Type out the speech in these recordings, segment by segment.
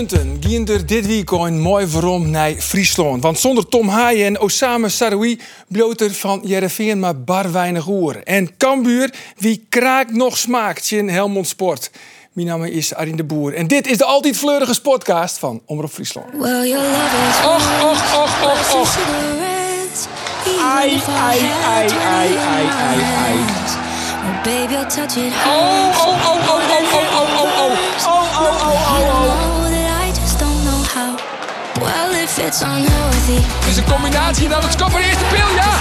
Punten Ginder dit weekend mooi waarom naar Friesland. Want zonder Tom Haaien en Osama Saroui bloot er van Jereveen maar bar weinig oer. En Cambuur, wie kraakt nog smaakt in Helmond Sport. Mijn naam is Arjen de Boer en dit is de altijd fleurige sportcast van Omroep Friesland. Well, Och, och, och, och, och. Ai, ai, ai, ai, ai, ai, ai. Oh, baby, I'll touch it Oh, oh, oh, oh, oh, oh, oh, Het is een combinatie naar het de eerste pil, ja.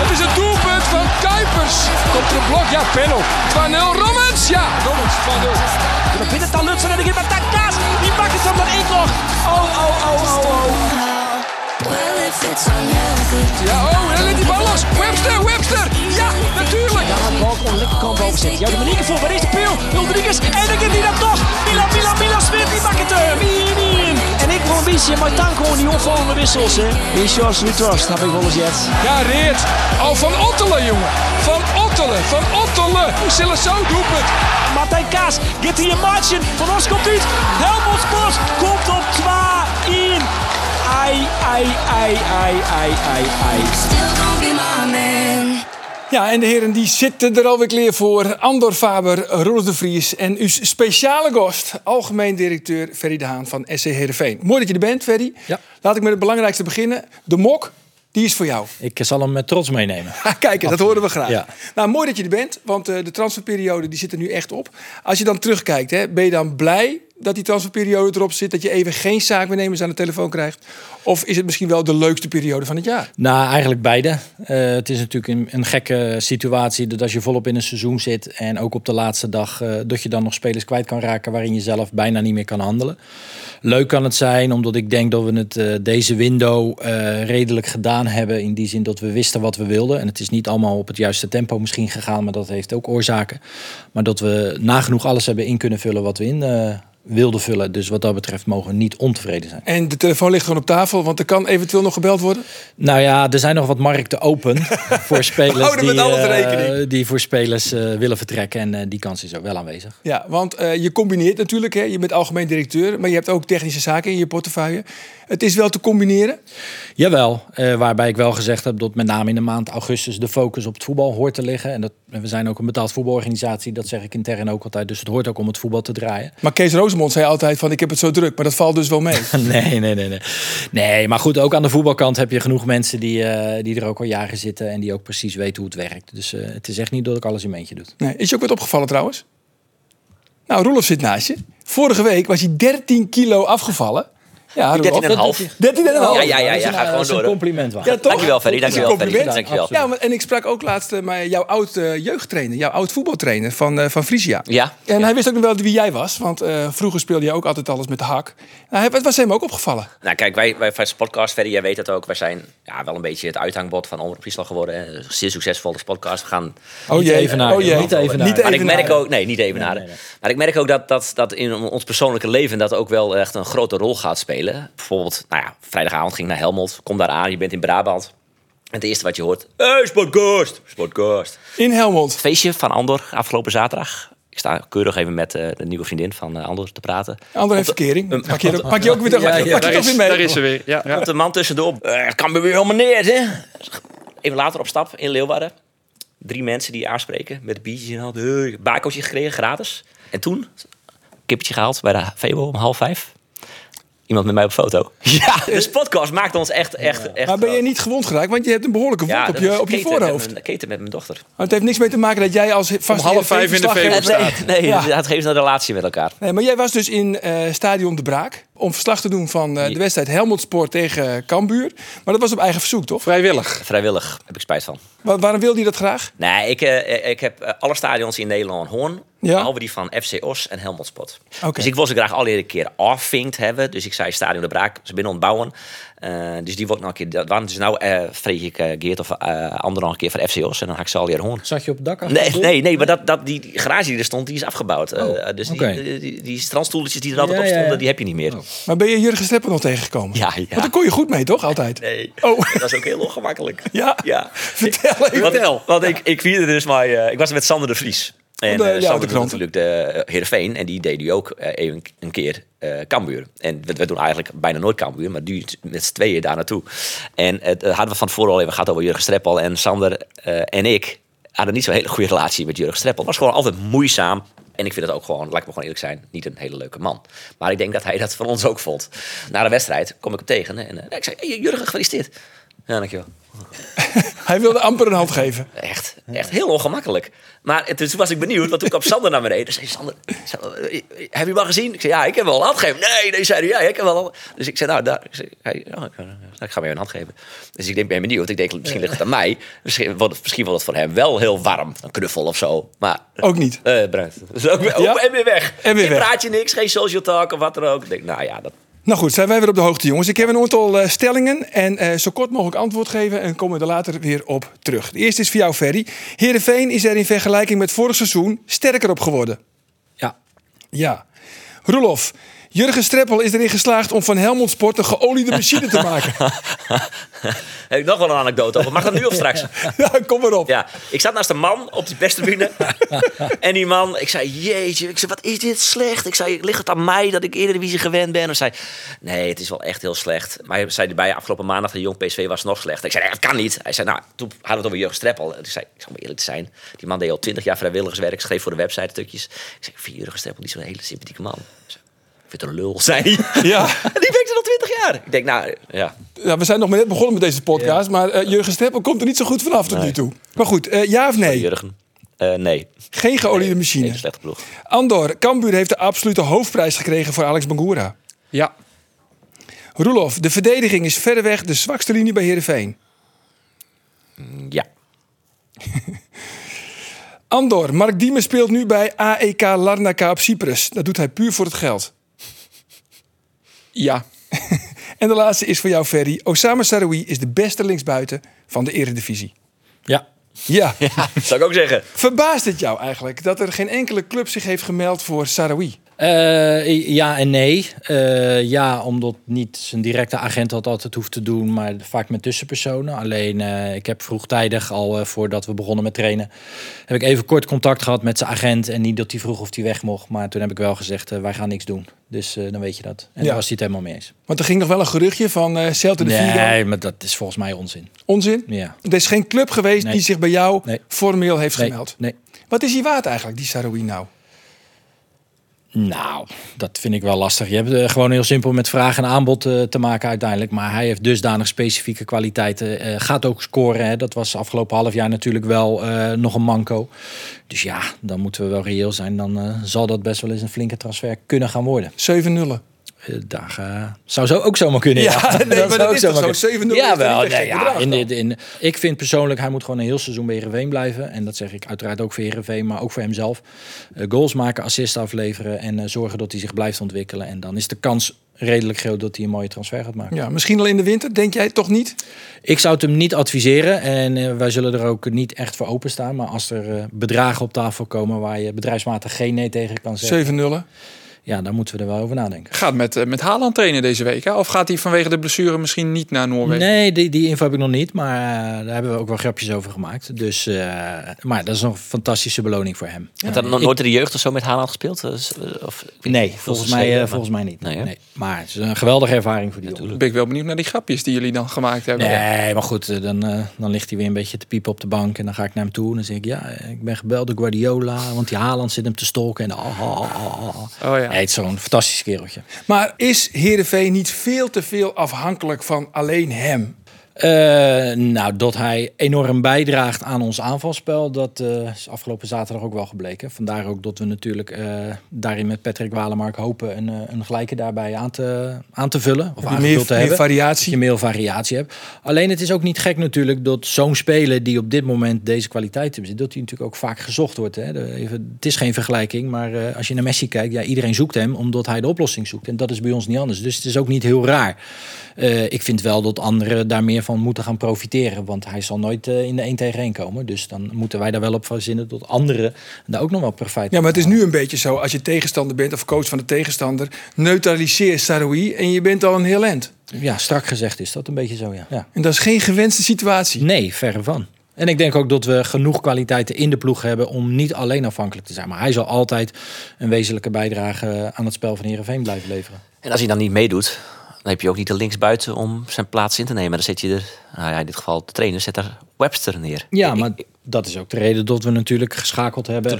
Het is een doelpunt van Kuipers. Komt er een blok, ja, panel. 2-0, Rommens, ja. Rommens, 2-0. Dan binnen dan Lutsen en dan geeft met Kaas. Die pakt het dan één nog. Oh, oh, oh, oh, oh. Ja, oh, en dan ligt die bal los. Webster, Webster. Ja, natuurlijk. Ja, het bal kon linkerkant boven zitten. Ja, de manier voor, waar is de pil? Rodriguez. En dan gaat hij dat toch. Milan, Milan, Milan Smit, die pakt het er. En ik wil een beetje, maar dank gewoon die opvallende wissels, hè. In We Trust, heb ik wel eens jet. Ja, Reert. Al van Ottelen, jongen. Van Ottelen, van Ottelen. Hoe zullen zo doelpunt? Martijn Kaas, get hier een margin. Van ons komt uit. Helmond Sport komt op 2-1. Ai, ai, ai, ai, ai, ai, ai. still gonna be my man. Ja, en de heren die zitten er alweer klaar voor. Andor Faber, Rolf de Vries en uw speciale gast, algemeen directeur Ferry de Haan van SC Heerenveen. Mooi dat je er bent, Ferry. Ja. Laat ik met het belangrijkste beginnen. De mok, die is voor jou. Ik zal hem met trots meenemen. Kijk, dat horen we graag. Ja. Nou, mooi dat je er bent, want eh, de transferperiode die zit er nu echt op. Als je dan terugkijkt, hè, ben je dan blij dat die transferperiode erop zit, dat je even geen zaakbenemers aan de telefoon krijgt? Of is het misschien wel de leukste periode van het jaar? Nou, eigenlijk beide. Eh, het is natuurlijk een, gekke situatie dat als je volop in een seizoen zit en ook op de laatste dag eh, dat je dan nog spelers kwijt kan raken waarin je zelf bijna niet meer kan handelen. Leuk kan het zijn, omdat ik denk dat we het eh, deze window redelijk gedaan hebben. In die zin dat we wisten wat we wilden. En het is niet allemaal op het juiste tempo misschien gegaan, maar dat heeft ook oorzaken. Maar dat we nagenoeg alles hebben in kunnen vullen wat we in wilden vullen. Dus wat dat betreft mogen we niet ontevreden zijn. En de telefoon ligt gewoon op tafel, want er kan eventueel nog gebeld worden. Nou ja, er zijn nog wat markten open voor spelers die, eh, die voor spelers eh, willen vertrekken. En eh, die kans is ook wel aanwezig. Ja, want je combineert natuurlijk. Hè. Je bent algemeen directeur, maar je hebt ook technische zaken in je portefeuille. Het is wel te combineren. Jawel, waarbij ik wel gezegd heb dat met name in de maand augustus de focus op het voetbal hoort te liggen. En dat, we zijn ook een betaald voetbalorganisatie, dat zeg ik intern ook altijd. Dus het hoort ook om het voetbal te draaien. Maar Kees Rosemond zei altijd van ik heb het zo druk, maar dat valt dus wel mee. Nee, nee, nee, nee. Nee, maar goed, ook aan de voetbalkant heb je genoeg mensen die, eh, die er ook al jaren zitten en die ook precies weten hoe het werkt. Dus eh, het is echt niet dat ik alles in mijn eentje doe. Nee, is je ook wat opgevallen trouwens? Nou, Roelof zit naast je. Vorige week was hij 13 kilo afgevallen. Ja, Roelof. 13,5. 13 en een half. Ja, ja, ja, Dat ja, ga eh, gewoon dat een door. compliment waard. Ja, toch? Dankjewel, Ferry. Dat Dankjewel, Ferry. Dankjewel. Ja, en ik sprak ook laatst eh, met jouw oud eh, jeugdtrainer, jouw oud voetbaltrainer van, eh van Frisia. Ja. En hij wist ook nog wel wie jij was, want eh, vroeger speelde je ook altijd alles met de hak. Nou, het was hem ook opgevallen. Nou, kijk, wij, wij van podcast, Ferry, jij weet het ook. Wij zijn ja, wel een beetje het uithangbod van Omroep Friesland geworden. Zeer succesvolle podcast. We gaan... Oh Niet even naar- oh jee. niet even naar- Maar ik merk ook... Nee, niet even naar. Maar ik merk ook dat, dat, dat in ons persoonlijke leven dat ook wel echt een grote rol gaat spelen. Bijvoorbeeld, nou ja, vrijdagavond ging ik naar Helmond. Kom daar aan, je bent in Brabant. En het eerste wat je hoort... Hey, Sportcast! Sportcast! In Helmond. Feestje van Andor afgelopen zaterdag. Ik sta keurig even met eh, de nieuwe vriendin van eh, Andor te praten. Ander heeft verkering. Pak je, pak je ook weer, Ja, je, ja, pak je toch weer mee. Daar is ze weer. Ja. Komt een man tussendoor. Eh, Het kan me weer helemaal neer, hè? Even later op stap in Leeuwarden. Drie mensen die je aanspreken met biertjes hand. Hey, Bakootje gekregen, gratis. En toen, kippetje gehaald bij de VWO om half vijf. Iemand met mij op foto. Ja, dus podcast maakt ons echt, echt, echt... Maar ben je niet gewond geraakt? Want je hebt een behoorlijke wond Ja, op je, op je met voorhoofd. mijn- Keten met mijn dochter. Maar het heeft niks mee te maken dat jij als vast half vijf in de VWO Nee, nee Ja. het heeft een relatie met elkaar. Nee, maar jij was dus in eh, Stadion De Braak om verslag te doen van eh, de wedstrijd Helmond Sport tegen Cambuur. Maar dat was op eigen verzoek, toch? Vrijwillig. Vrijwillig, heb ik spijt van. Wa- waarom wilde je dat graag? Nee, ik, eh, ik heb alle stadions in Nederland hoorn. Ja? Behalve die van FC Os en Helmond Spot. Oké. Dus ik wil ze graag al een keer afvinkt hebben. Dus ik zei Stadion de Braak, ze binnen ontbouwen. Eh, dus die wordt nog een keer... Dat waren dus nou eh vreeg ik eh, Geert of ander nog een keer van FC Os. En dan ga ik ze alweer horen. Zat je op het dak? af? Nee, nee, nee, maar dat, dat, die garage die er stond, die is afgebouwd. Eh, dus die, die, die, die strandstoeltjes die er altijd Ja, op stonden, ja. die heb je niet meer. Maar ben je Jurgen Streppel nog tegengekomen? Ja, ja. Want daar kon je goed mee, toch? Altijd? Nee, Oh. dat is ook heel ongemakkelijk. Ja? Ja. Vertel even. Want, want ik, ik vierde dus maar... ik was met Sander de Vries. En de- eh, ja, de natuurlijk de uh, Heerenveen. En die deed nu ook eh, even een keer eh Cambuur. En we, we doen eigenlijk bijna nooit Cambuur. Maar nu met z'n tweeën daar naartoe. En het eh, hadden we van tevoren al even gehad over Jurgen Streppel. En Sander eh, en ik hadden niet zo'n hele goede relatie met Jurgen Streppel. Het was gewoon altijd moeizaam. En ik vind het ook gewoon, laat ik me gewoon eerlijk zijn, niet een hele leuke man. Maar ik denk dat hij dat van ons ook vond. Na de wedstrijd kom ik hem tegen. En eh, ik zei, hey, Jurgen, gefeliciteerd. Ja, dankjewel. Hij wilde amper een hand geven. Echt, echt heel ongemakkelijk. Maar toen was ik benieuwd, want toen kwam Sander naar beneden. zei Sander, heb je hem al gezien? Ik zei, ja, ik heb wel een hand gegeven. Nee, nee, zei hij, ja, ik heb wel. Dus ik zei, nou, daar. Ik, zei, hey, ja, ik, ik ga hem een hand geven. Dus ik denk, ben benieuwd. Ik denk, misschien ligt het aan mij. Misschien wordt het, misschien wordt het voor hem wel heel warm. Een knuffel of zo. Maar... Ook niet. eh bruin. Dus ook, Ja? oh, en weer weg. En weer weg. praatje, niks, geen social talk of wat dan ook. Ik denk, nou ja, dat... Nou goed, zijn wij weer op de hoogte, jongens. Ik heb een aantal eh, stellingen en eh, zo kort mogelijk antwoord geven en komen we er later weer op terug. De eerste is voor jou, Ferry. Heerenveen is er in vergelijking met vorig seizoen sterker op geworden. Ja. Ja. Roelof, Jurgen Streppel is erin geslaagd om van Helmond Sport een geoliede machine te maken. Heb ik nog wel een anekdote over. Mag dat nu of straks? ja, kom maar op. Ja, ik zat naast een man op die perstribune. en die man, ik zei, jeetje, ik zei, wat is dit slecht? Ik zei, ligt het aan mij dat ik Eredivisie gewend ben? Of zei, nee, het is wel echt heel slecht. Maar hij zei bij afgelopen maandag, de jong PSV was nog slecht. Ik zei, nee, dat kan niet. Hij zei, nou, toen hadden we het over Jurgen Streppel. Ik zei, ik zal maar eerlijk zijn, die man deed al twintig jaar vrijwilligerswerk, schreef voor de website stukjes. Ik zei, ik vind Jurgen Streppel niet zo'n hele sympathieke man. Ik zei, Ik vind het een lul, zei hij. Ja. En die werkte al twintig jaar. Ik denk, nou, ja. Ja, we zijn nog maar net begonnen met deze podcast, maar eh, Jurgen Streppel komt er niet zo goed vanaf tot nu toe. Maar goed, eh, ja of nee? Jurgen. Eh, nee. Geen geoliede machine. Nee, een slechte ploeg. Andor, Cambuur heeft de absolute hoofdprijs gekregen voor Alex Bangura. Ja. Roelof, de verdediging is verreweg de zwakste linie bij Heerenveen. Ja. Andor, Mark Diemen speelt nu bij AEK Larnaca op Cyprus. Dat doet hij puur voor het geld. Ja. En de laatste is voor jou, Ferry. Osama Saroui is de beste linksbuiten van de Eredivisie. Ja. Ja. Zou ik ook zeggen. Verbaast het jou eigenlijk dat er geen enkele club zich heeft gemeld voor Saroui? Eh, ja en nee. Eh, ja, omdat niet zijn directe agent dat altijd hoeft te doen, maar vaak met tussenpersonen. Alleen, eh, ik heb vroegtijdig, al voordat we begonnen met trainen, heb ik even kort contact gehad met zijn agent. En niet dat hij vroeg of hij weg mocht, maar toen heb ik wel gezegd, wij gaan niks doen. Dus dan weet je dat. En Ja. daar was hij het helemaal mee eens. Want er ging nog wel een geruchtje van eh Celta de Vigo. Nee, maar dat is volgens mij onzin. Onzin? Ja. Er is geen club geweest Nee. die zich bij jou Nee. formeel heeft Nee, gemeld. nee. Wat is hij waard eigenlijk, die Saroui nou? Nou, dat vind ik wel lastig. Je hebt eh, gewoon heel simpel met vraag en aanbod eh, te maken uiteindelijk. Maar hij heeft dusdanig specifieke kwaliteiten. eh, gaat ook scoren. Hè. Dat was afgelopen half jaar natuurlijk wel nog een manco. Dus ja, dan moeten we wel reëel zijn. Dan zal dat best wel eens een flinke transfer kunnen gaan worden. 7 nullen. Eh, zou zo ook zomaar kunnen. Ja, nee, maar zou dat ook is zomaar zo? 7-0 Ja, wel. Nee, ja, in de, in, ik vind persoonlijk, hij moet gewoon een heel seizoen bij Heerenveen blijven. En dat zeg ik uiteraard ook voor Heerenveen, maar ook voor hemzelf. Eh, goals maken, assists afleveren en eh, zorgen dat hij zich blijft ontwikkelen. En dan is de kans redelijk groot dat hij een mooie transfer gaat maken. Ja, misschien al in de winter, denk jij toch niet? Ik zou het hem niet adviseren en eh, wij zullen er ook niet echt voor openstaan. Maar als er bedragen op tafel komen waar je bedrijfsmatig geen nee tegen kan zeggen, 7 nullen. Ja, dan moeten we er wel over nadenken. Gaat met, eh, met Haaland trainen deze week. Hè? Of gaat hij vanwege de blessure misschien niet naar Noorwegen? Nee, die, die info heb ik nog niet, maar eh, daar hebben we ook wel grapjes over gemaakt. Dus, eh, maar dat is nog een fantastische beloning voor hem. Had er nog nooit in de jeugd of zo met Haaland gespeeld? Of, Nee, volgens mij, volgens mij niet. Nee? Maar het is een geweldige ervaring voor die jongen. Ben ik wel benieuwd naar die grapjes die jullie dan gemaakt hebben. Nee, maar goed, dan, dan ligt hij weer een beetje te piepen op de bank. En dan ga ik naar hem toe en dan zeg ik, ja, ik ben gebeld door Guardiola. Want die Haaland zit hem te stolken. En oh, oh, oh, oh, oh. Oh ja. Is zo'n fantastisch kereltje. Maar is Heerenveen niet veel te veel afhankelijk van alleen hem? Eh, nou, dat hij enorm bijdraagt aan ons aanvalspel, dat eh, is afgelopen zaterdag ook wel gebleken. Vandaar ook dat we natuurlijk eh, daarin met Patrick Walemark hopen een, een gelijke daarbij aan te, aan te vullen. Of aangevuld meer- te meer hebben. variatie. Dat je meer variatie hebt. Alleen het is ook niet gek natuurlijk dat zo'n speler die op dit moment deze kwaliteit heeft, dat hij natuurlijk ook vaak gezocht wordt. Hè. De- even, het is geen vergelijking, maar als je naar Messi kijkt, ja, iedereen zoekt hem omdat hij de oplossing zoekt. En dat is bij ons niet anders. Dus het is ook niet heel raar. Ik vind wel dat anderen daar meer van moeten gaan profiteren. Want hij zal nooit eh, in de 1 tegen 1 komen. Dus dan moeten wij daar wel op verzinnen dat anderen daar ook nog wel profijt Ja, maar het is nu een beetje zo. Als je tegenstander bent of coach van de tegenstander, neutraliseer Saroui en je bent al een heel end. Ja, strak gezegd is dat een beetje zo, ja. ja. En dat is geen gewenste situatie. Nee, verre van. En ik denk ook dat we genoeg kwaliteiten in de ploeg hebben om niet alleen afhankelijk te zijn. Maar hij zal altijd een wezenlijke bijdrage aan het spel van Heerenveen blijven leveren. En als hij dan niet meedoet, dan heb je ook niet de linksbuiten om zijn plaats in te nemen. Dan zet je er, nou ja, in dit geval de trainer, zet er Webster neer. Ja, maar ik- dat is ook de reden dat we natuurlijk geschakeld hebben.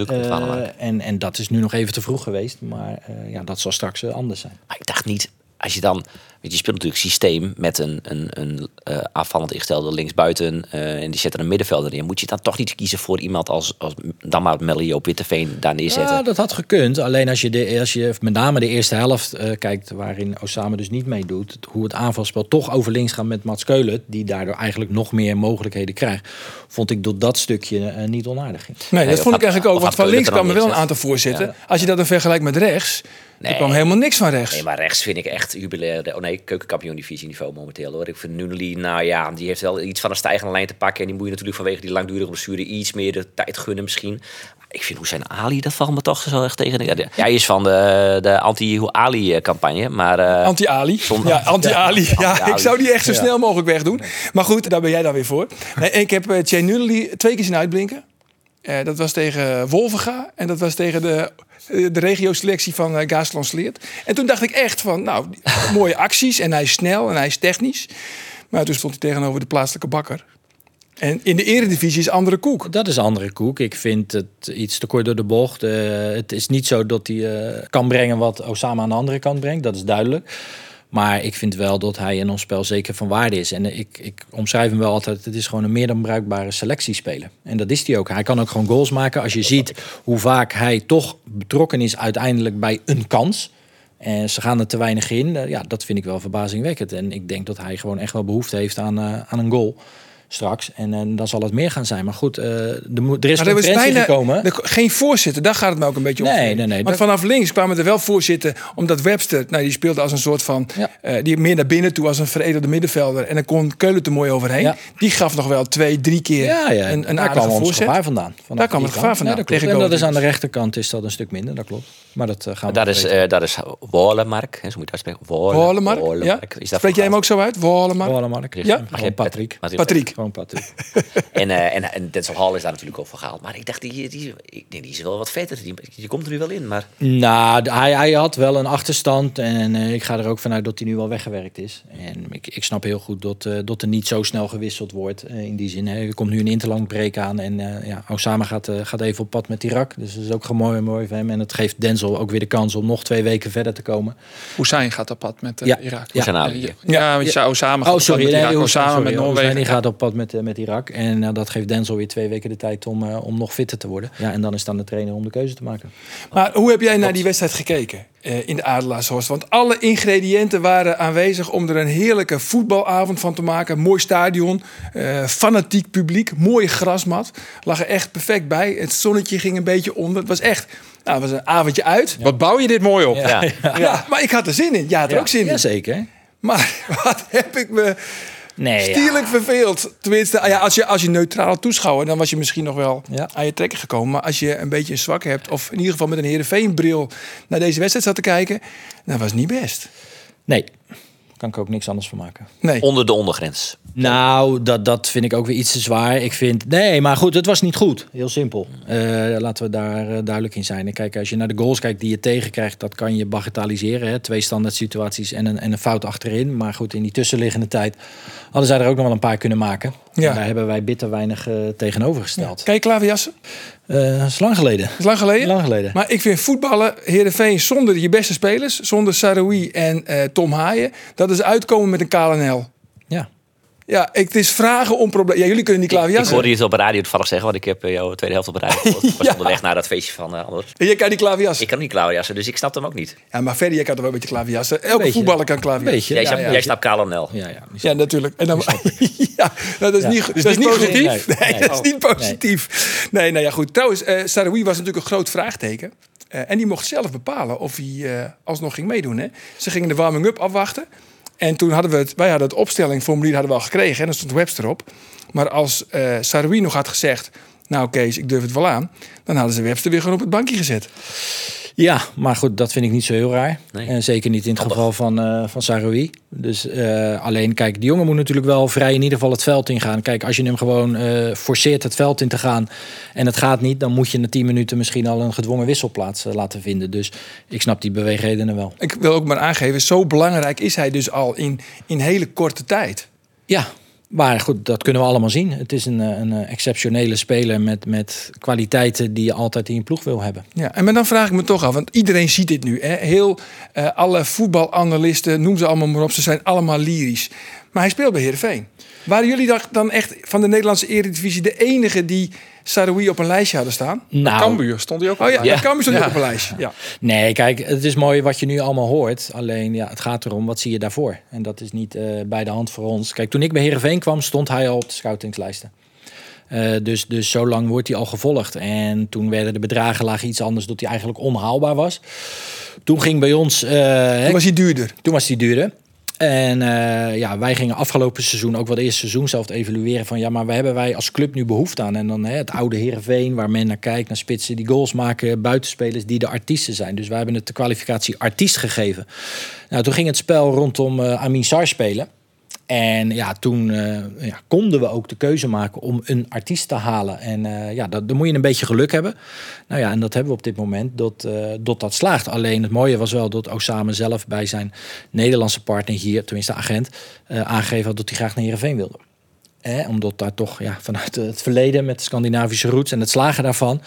Eh, en, en dat is nu nog even te vroeg geweest. Maar eh, ja, dat zal straks eh, anders zijn. Maar ik dacht niet, als je dan, weet je, je speelt natuurlijk systeem met een, een, een eh, afvallend ingestelde linksbuiten eh, en die zet er een middenvelder in. Moet je dan toch niet kiezen voor iemand als, als dan maar Melly op Witteveen daar neerzetten? Ja, dat had gekund. Alleen als je, de, als je met name de eerste helft eh, kijkt, waarin Osama dus niet meedoet, hoe het aanvalspel toch over links gaat met Mats Keulen, die daardoor eigenlijk nog meer mogelijkheden krijgt, vond ik dat dat stukje niet onaardig. Nee, Nee, dat vond ik eigenlijk ook. Want van links kwam er wel een aantal voorzitten. Als je dat dan vergelijkt met rechts, Nee. er kwam helemaal niks van rechts. Nee, maar rechts vind ik echt jubilair. Oh nee, keukenkampioen divisie niveau momenteel hoor. Ik vind Nuneli, nou ja, die heeft wel iets van een stijgende lijn te pakken. En die moet je natuurlijk vanwege die langdurige blessure iets meer de tijd gunnen misschien. Ik vind Hussein Ali, dat valt me toch zo echt tegen. Ja, hij is van de, de anti-Ali-campagne, maar... eh, Anti-Ali. Zonder- Ja, anti-Ali. Ja, ik zou die echt zo snel mogelijk wegdoen. Maar goed, daar ben jij dan weer voor. Nee, ik heb uh, Nunnally twee keer zien uitblinken. Eh, dat was tegen Wolvenga en dat was tegen de, eh, de regio-selectie van uh, Gaasland Sleert. En toen dacht ik echt van, nou, mooie acties en hij is snel en hij is technisch. Maar toen stond hij tegenover de plaatselijke bakker. En in de eredivisie is andere koek. Dat is andere koek. Ik vind het iets te kort door de bocht. Eh, het is niet zo dat hij eh, kan brengen wat Osama aan de andere kant brengt. Dat is duidelijk. Maar ik vind wel dat hij in ons spel zeker van waarde is. En eh, ik, ik omschrijf hem wel altijd. Het is gewoon een meer dan bruikbare selectiespeler. En dat is hij ook. Hij kan ook gewoon goals maken. Als je ziet hoe vaak hij toch betrokken is uiteindelijk bij een kans. En ze gaan er te weinig in. Eh, ja, dat vind ik wel verbazingwekkend. En ik denk dat hij gewoon echt wel behoefte heeft aan, uh, aan een goal straks. En, en dan zal het meer gaan zijn. Maar goed, uh, er, moet, er is maar er was concurrentie bijna gekomen. de- geen voorzitter, daar gaat het me ook een beetje om. Nee, nee, nee, Want dat- vanaf links kwamen er wel voorzitter, omdat Webster, nou, die speelde als een soort van, Ja. eh, die meer naar binnen toe als een veredelde middenvelder. En dan kon Keulen er mooi overheen. Ja. Die gaf nog wel twee, drie keer Ja, ja. een, een daar kwam ons voorzet. gevaar vandaan. Vanaf Daar kwam het gevaar vandaan, Ja, En dat is aan de rechterkant is dat een stuk minder, dat klopt. Maar dat uh, gaan we dat is, eh, dat is Wolemark, hè, zo moet je het uitspreken. Ja. Wolemark. Is dat Spreek jij hem ook zo uit? Wallenmark? Wallenmark. Ja. Patrick. Patrick. Gewoon. En, eh, en, en Denzel Hall is daar natuurlijk ook voor gehaald. Maar ik dacht, die, die, ik denk, die is wel wat vetter. Die, die komt er nu wel in. Maar Nou, de- hij, hij had wel een achterstand. En eh, ik ga er ook vanuit dat hij nu wel weggewerkt is. En ik, ik snap heel goed dat, eh, dat er niet zo snel gewisseld wordt. in die zin. Hè. Er komt nu een interland break aan. En eh, ja, Osama gaat, eh, gaat even op pad met Irak. Dus dat is ook gewoon mooi, mooi voor hem. En het geeft Denzel ook weer de kans om nog twee weken verder te komen. Hussein gaat op pad met eh, Ja. Irak. Ja. Ja, ja, ja, je zou samen gaat Oh, op pad sorry. met Nee, Irak, met Noorwegen. Gaat op pad met, eh, met Irak. En eh, dat geeft Denzel weer twee weken de tijd om, eh, om nog fitter te worden. Ja, en dan is het aan de trainer om de keuze te maken. Maar hoe heb jij naar die wedstrijd gekeken eh, in de Adelaarshorst? Want alle ingrediënten waren aanwezig om er een heerlijke voetbalavond van te maken. Mooi stadion, eh, fanatiek publiek, mooie grasmat. Lag er echt perfect bij. Het zonnetje ging een beetje onder. Het was echt nou, het was een avondje uit. Ja. Wat bouw je dit mooi op? ja, maar ik had er zin in. Ja, had er ook zin in. Jazeker. Maar wat heb ik me Nee, ja. stierlijk verveeld. Tenminste, ah ja, als, je, als je neutraal toeschouwer, dan was je misschien nog wel Ja. aan je trekken gekomen. Maar als je een beetje een zwak hebt, of in ieder geval met een Heerenveen-bril naar deze wedstrijd zat te kijken, dan was het niet best. Nee, kan ik ook niks anders van maken. Nee. onder de ondergrens. Nou, dat, dat vind ik ook weer iets te zwaar. Ik vind, nee, maar goed, het was niet goed. Heel simpel. Eh, laten we daar eh, duidelijk in zijn. En kijk, als je naar de goals kijkt die je tegenkrijgt, dat kan je bagatelliseren. Hè? Twee standaard situaties en een, en een fout achterin. Maar goed, in die tussenliggende tijd hadden zij er ook nog wel een paar kunnen maken. Ja. En daar hebben wij bitter weinig eh, tegenover gesteld. Je klaverjassen? Dat is lang geleden. Is lang geleden. Lang geleden. Maar ik vind voetballen, Heerenveen, zonder je beste spelers, zonder Saroui en Tom Haaien, dat is uitkomen met een KLNL. Ja. Het is vragen om problemen. Ja, jullie kunnen die Ik klaverjassen. hoorde je het op de radio toevallig zeggen, want ik heb eh, jouw tweede helft op de radio. Ik was Ja. onderweg naar dat feestje van eh, Anders. En jij kan die klaverjassen. Ik kan niet klaverjassen, dus ik snap hem ook niet. Ja, maar verder, jij kan toch wel een beetje klaverjassen. Elke Beetje. voetballer kan klaverjassen. Beetje. Jij, Ja, jij snapt KLNL. Ja, ja. Ja, natuurlijk. En dan, ja, nou, dat is Ja. niet, Dus dat is niet niet positief? Nee, Nee. dat is Oh. niet positief. Nee, nou ja, goed. Trouwens, eh Saroui was natuurlijk een groot vraagteken. Eh, en die mocht zelf bepalen of hij eh, alsnog ging meedoen. Hè. Ze gingen de warming-up afwachten. En toen hadden we het, wij hadden het opstellingformulier hadden we al gekregen. En daar stond Webster op. Maar als eh Saroui nog had gezegd, nou Kees, ik durf het wel aan. Dan hadden ze Webster weer gewoon op het bankje gezet. Ja, maar goed, dat vind ik niet zo heel raar. Nee. En zeker niet in het geval van, eh van Saroui. Dus eh, alleen, kijk, die jongen moet natuurlijk wel vrij in ieder geval het veld ingaan. Kijk, als je hem gewoon eh, forceert het veld in te gaan en het gaat niet, dan moet je na 10 minuten misschien al een gedwongen wisselplaats laten vinden. Dus ik snap die beweegredenen wel. Ik wil ook maar aangeven, zo belangrijk is hij dus al in, in hele korte tijd. Ja, maar goed, dat kunnen we allemaal zien. Het is een, eh, een eh, exceptionele speler met, met kwaliteiten die je altijd in je ploeg wil hebben. Ja, en maar dan vraag ik me toch af, want iedereen ziet dit nu. Hè? Heel, eh, alle voetbalanalisten, noem ze allemaal maar op, ze zijn allemaal lyrisch. Maar hij speelt bij Heerenveen. Waren jullie dan- dan echt van de Nederlandse Eredivisie de enige die Saroui op een lijstje hadden staan? Nou, Cambuur stond hij ook Oh ja, al ja. Cambuur stond Ja. op een lijstje. Ja. Nee, kijk, het is mooi wat je nu allemaal hoort. Alleen, ja, het gaat erom, wat zie je daarvoor? En dat is niet eh, bij de hand voor ons. Kijk, toen ik bij Heerenveen kwam, stond hij al op de scoutingslijsten. Eh, dus, dus zo lang wordt hij al gevolgd. En toen werden de bedragen lagen iets anders, dat hij eigenlijk onhaalbaar was. Toen ging bij ons... eh, hè, Toen was hij duurder. toen was die duurder. En eh, ja, wij gingen afgelopen seizoen, ook wel het eerste seizoen zelf, evalueren van ja, maar waar hebben wij als club nu behoefte aan? En dan hè, het oude Heerenveen, waar men naar kijkt, naar spitsen die goals maken, buitenspelers die de artiesten zijn. Dus wij hebben het de kwalificatie artiest gegeven. Nou, toen ging het spel rondom eh, Amin Sar spelen. En ja, toen eh, ja, konden we ook de keuze maken om een artiest te halen. En eh, ja, dat, dan moet je een beetje geluk hebben. Nou ja, en dat hebben we op dit moment, dat, eh, dat dat slaagt. Alleen het mooie was wel dat Osama zelf bij zijn Nederlandse partner hier, tenminste agent, aangegeven had dat hij graag naar Heerenveen wilde. Hè, omdat daar toch ja, vanuit het verleden met de Scandinavische roots en het slagen daarvan.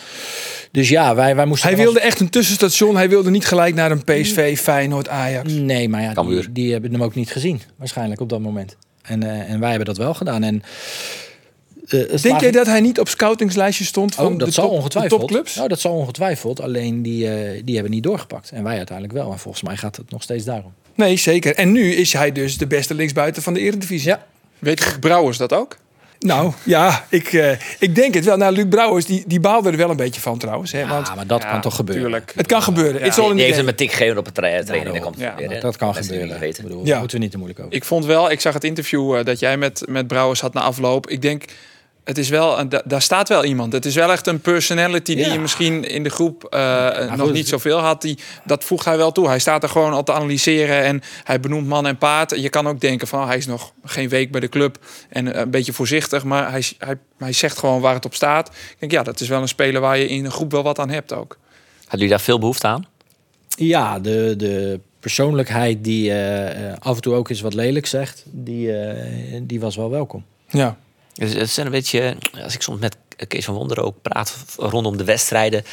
Dus ja, wij, wij moesten. Hij als- wilde echt een tussenstation. Hij wilde niet gelijk naar een PSV, Feyenoord, Ajax. Nee, maar ja, die, hebben hem ook niet gezien, waarschijnlijk op dat moment. En, eh, en wij hebben dat wel gedaan. En, eh, het Denk slagen- jij dat hij niet op scoutingslijstje stond van Oh, dat de, zal top, de ongetwijfeld. topclubs? Nou, dat zal ongetwijfeld. Alleen die, eh, die hebben niet doorgepakt. En wij uiteindelijk wel. En volgens mij gaat het nog steeds daarom. Nee, zeker. En nu is hij dus de beste linksbuiten van de Eredivisie. Ja. Weet Brouwers dat ook? Nou, ja, ik, eh, ik denk het wel. Nou, Luc Brouwers, die, die baalde er wel een beetje van trouwens. Hè, want Ah, maar dat Ja, kan toch gebeuren. tuurlijk. het kan gebeuren. Het zal Die een heeft idee. hem een tik gegeven op het tra training. daarom. Dat komt Ja, weer. Dat kan die gebeuren. weten. bedoel, Ja. daar moeten we niet te moeilijk over. Ik vond wel, ik zag het interview eh, dat jij met, met Brouwers had na afloop. Ik denk, het is wel, da- daar staat wel iemand. Het is wel echt een personality die Ja. je misschien in de groep eh, nog goed. niet zoveel had. Die, dat voegt hij wel toe. Hij staat er gewoon al te analyseren en hij benoemt man en paard. Je kan ook denken van, oh, hij is nog geen week bij de club en eh, een beetje voorzichtig. Maar hij, hij, hij zegt gewoon waar het op staat. Ik denk, ja, dat is wel een speler waar je in een groep wel wat aan hebt ook. Hadden jullie daar veel behoefte aan? Ja, de, de persoonlijkheid die eh, af en toe ook eens wat lelijk zegt, die, eh, die was wel welkom. Ja. Dus het zijn een beetje, als ik soms met Kees van Wonderen ook praat rondom de wedstrijden.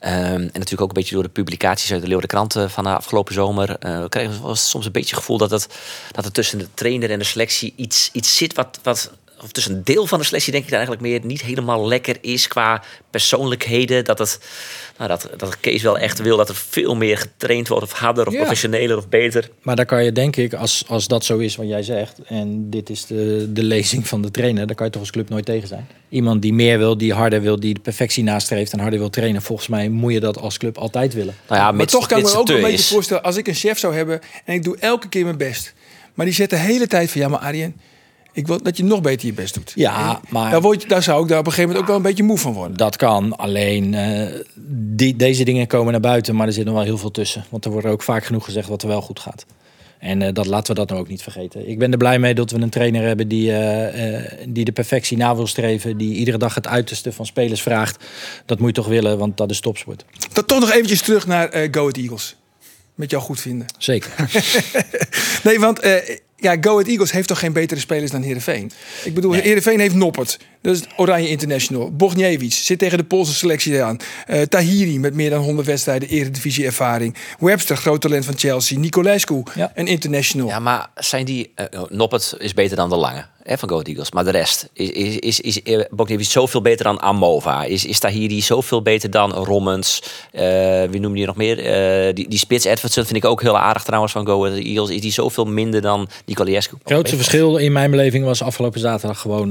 ehm, en natuurlijk ook een beetje door de publicaties uit de Leeuwarden Kranten van de afgelopen zomer. eh we soms een beetje het gevoel dat, het, dat er tussen de trainer en de selectie iets, iets zit wat, wat. Of tussen een deel van de selectie denk ik dan eigenlijk meer niet helemaal lekker is qua persoonlijkheden. Dat, het, nou, dat, dat Kees wel echt wil dat er veel meer getraind wordt. Of harder, of Ja. professioneler, of beter. Maar daar kan je denk ik, als, als dat zo is wat jij zegt, en dit is de, de lezing van de trainer, dan kan je toch als club nooit tegen zijn. Iemand die meer wil, die harder wil, die de perfectie nastreeft en harder wil trainen, volgens mij moet je dat als club altijd willen. Nou ja, Maar mits- toch kan ik mits me ook een beetje is. voorstellen... als ik een chef zou hebben en ik doe elke keer mijn best... maar die zet de hele tijd van... ja, maar Arjen, ik wil dat je nog beter je best doet. Ja, maar Daar, word je, daar zou ik daar op een gegeven moment ook wel een beetje moe van worden. dat kan. Alleen eh, die, deze dingen komen naar buiten, maar er zit nog wel heel veel tussen. Want er wordt ook vaak genoeg gezegd wat er wel goed gaat. En eh, dat laten we dat nou ook niet vergeten. Ik ben er blij mee dat we een trainer hebben die, eh, die de perfectie na wil streven. Die iedere dag het uiterste van spelers vraagt. Dat moet je toch willen, want dat is topsport. Dan toch nog eventjes terug naar Go Ahead Eagles. Met jou goed vinden. Zeker. Nee, want ja, Go Ahead Eagles heeft toch geen betere spelers dan Heerenveen? Ik bedoel, Nee. Heerenveen heeft Noppert. Dat is Oranje International. Bogniewicz zit tegen de Poolse selectie aan. Eh, Tahiri met meer dan 100 wedstrijden eredivisie ervaring. Webster, groot talent van Chelsea. Nicolescu, Ja. een international. Ja, maar zijn die... eh Noppet is beter dan de Lange hè, van Go Ahead Eagles. Maar de rest, is, is, is, is eh, Bogdanovich zoveel beter dan Amova? Is, is Tahiri zoveel beter dan Rommens? Eh, wie noemde je nog meer? Eh, die, die spits Edwardson vind ik ook heel aardig trouwens van Go Ahead Eagles. Is die zoveel minder dan Nicolescu? Het grootste verschil in mijn beleving was afgelopen zaterdag gewoon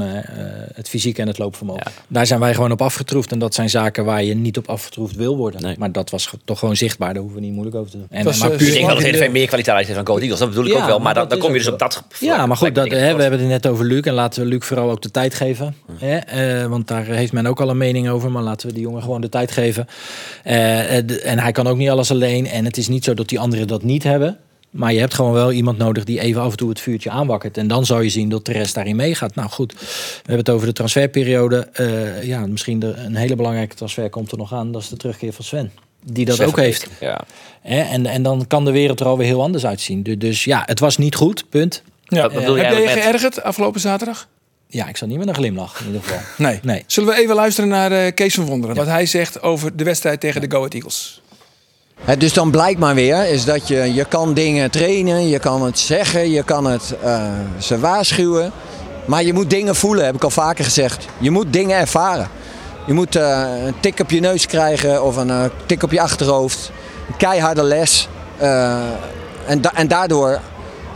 het fysiek en het loopvermogen. Ja. Daar zijn wij gewoon op afgetroefd. En dat zijn zaken waar je niet op afgetroefd wil worden. Nee. Maar dat was toch gewoon zichtbaar. Daar hoeven we niet moeilijk over te doen. En, was, maar eh, puur Ik denk wel dat de- Heerenveen meer kwaliteit heeft van Go Ahead Eagles. Dat bedoel ik Ja, ook wel. Maar maar dan, dan kom je dus op dat Ja, maar goed, dat, hè, we hebben het net over Luc. En laten we Luc vooral ook de tijd geven. Hè? Eh, want daar heeft men ook al een mening over. Maar laten we die jongen gewoon de tijd geven. Eh, de- en hij kan ook niet alles alleen. En het is niet zo dat die anderen dat niet hebben. Maar je hebt gewoon wel iemand nodig die even af en toe het vuurtje aanwakkert. En dan zou je zien dat de rest daarin meegaat. Nou goed, we hebben het over de transferperiode. Eh, ja, misschien de, een hele belangrijke transfer komt er nog aan. Dat is de terugkeer van Sven. Die dat Sven ook heeft. Ja. Hè? En, en dan kan de wereld er alweer heel anders uitzien. Du- Dus ja, het was niet goed, punt. Ja. Wat bedoel je Heb jij je geërgerd afgelopen zaterdag? Ja, ik zat niet met een glimlach in ieder geval. Nee. Nee. Zullen we even luisteren naar eh, Kees van Wonderen. Wat hij zegt over de wedstrijd tegen de Go Ahead Eagles. Dus dan blijkt maar weer is dat je, je kan dingen trainen, je kan het zeggen, je kan het eh, ze waarschuwen. Maar je moet dingen voelen, heb ik al vaker gezegd. Je moet dingen ervaren. Je moet eh, een tik op je neus krijgen of een eh, tik op je achterhoofd. Een keiharde les. En, en daardoor,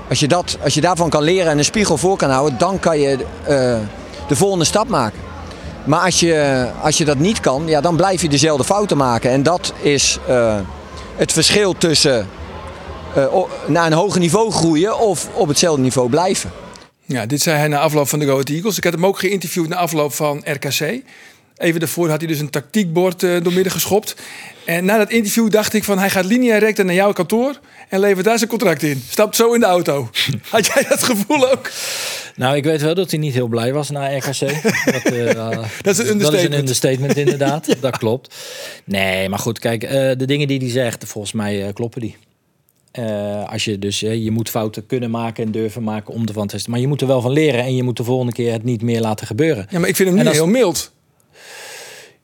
als je, dat, als je daarvan kan leren en een spiegel voor kan houden, dan kan je de volgende stap maken. Maar als je, als je dat niet kan, ja, dan blijf je dezelfde fouten maken. En dat is het verschil tussen eh, naar een hoger niveau groeien of op hetzelfde niveau blijven. Ja, dit zei hij na afloop van de Go Eagles. Ik had hem ook geïnterviewd na afloop van RKC. Even daarvoor had hij dus een tactiekbord eh doormidden geschopt. En na dat interview dacht ik van hij gaat linea recta naar jouw kantoor en levert daar zijn contract in. Stapt zo in de auto. Had jij dat gevoel ook? Nou, ik weet wel dat hij niet heel blij was na RKC. Dat, eh, Dat is een Dat is understatement. een understatement, inderdaad. dat klopt. Nee, maar goed, kijk, eh, de dingen die hij zegt, volgens mij kloppen die. Als je dus, je moet fouten kunnen maken en durven maken om ervan te testen. Maar je moet er wel van leren en je moet de volgende keer het niet meer laten gebeuren. Ja, maar ik vind hem als- heel mild.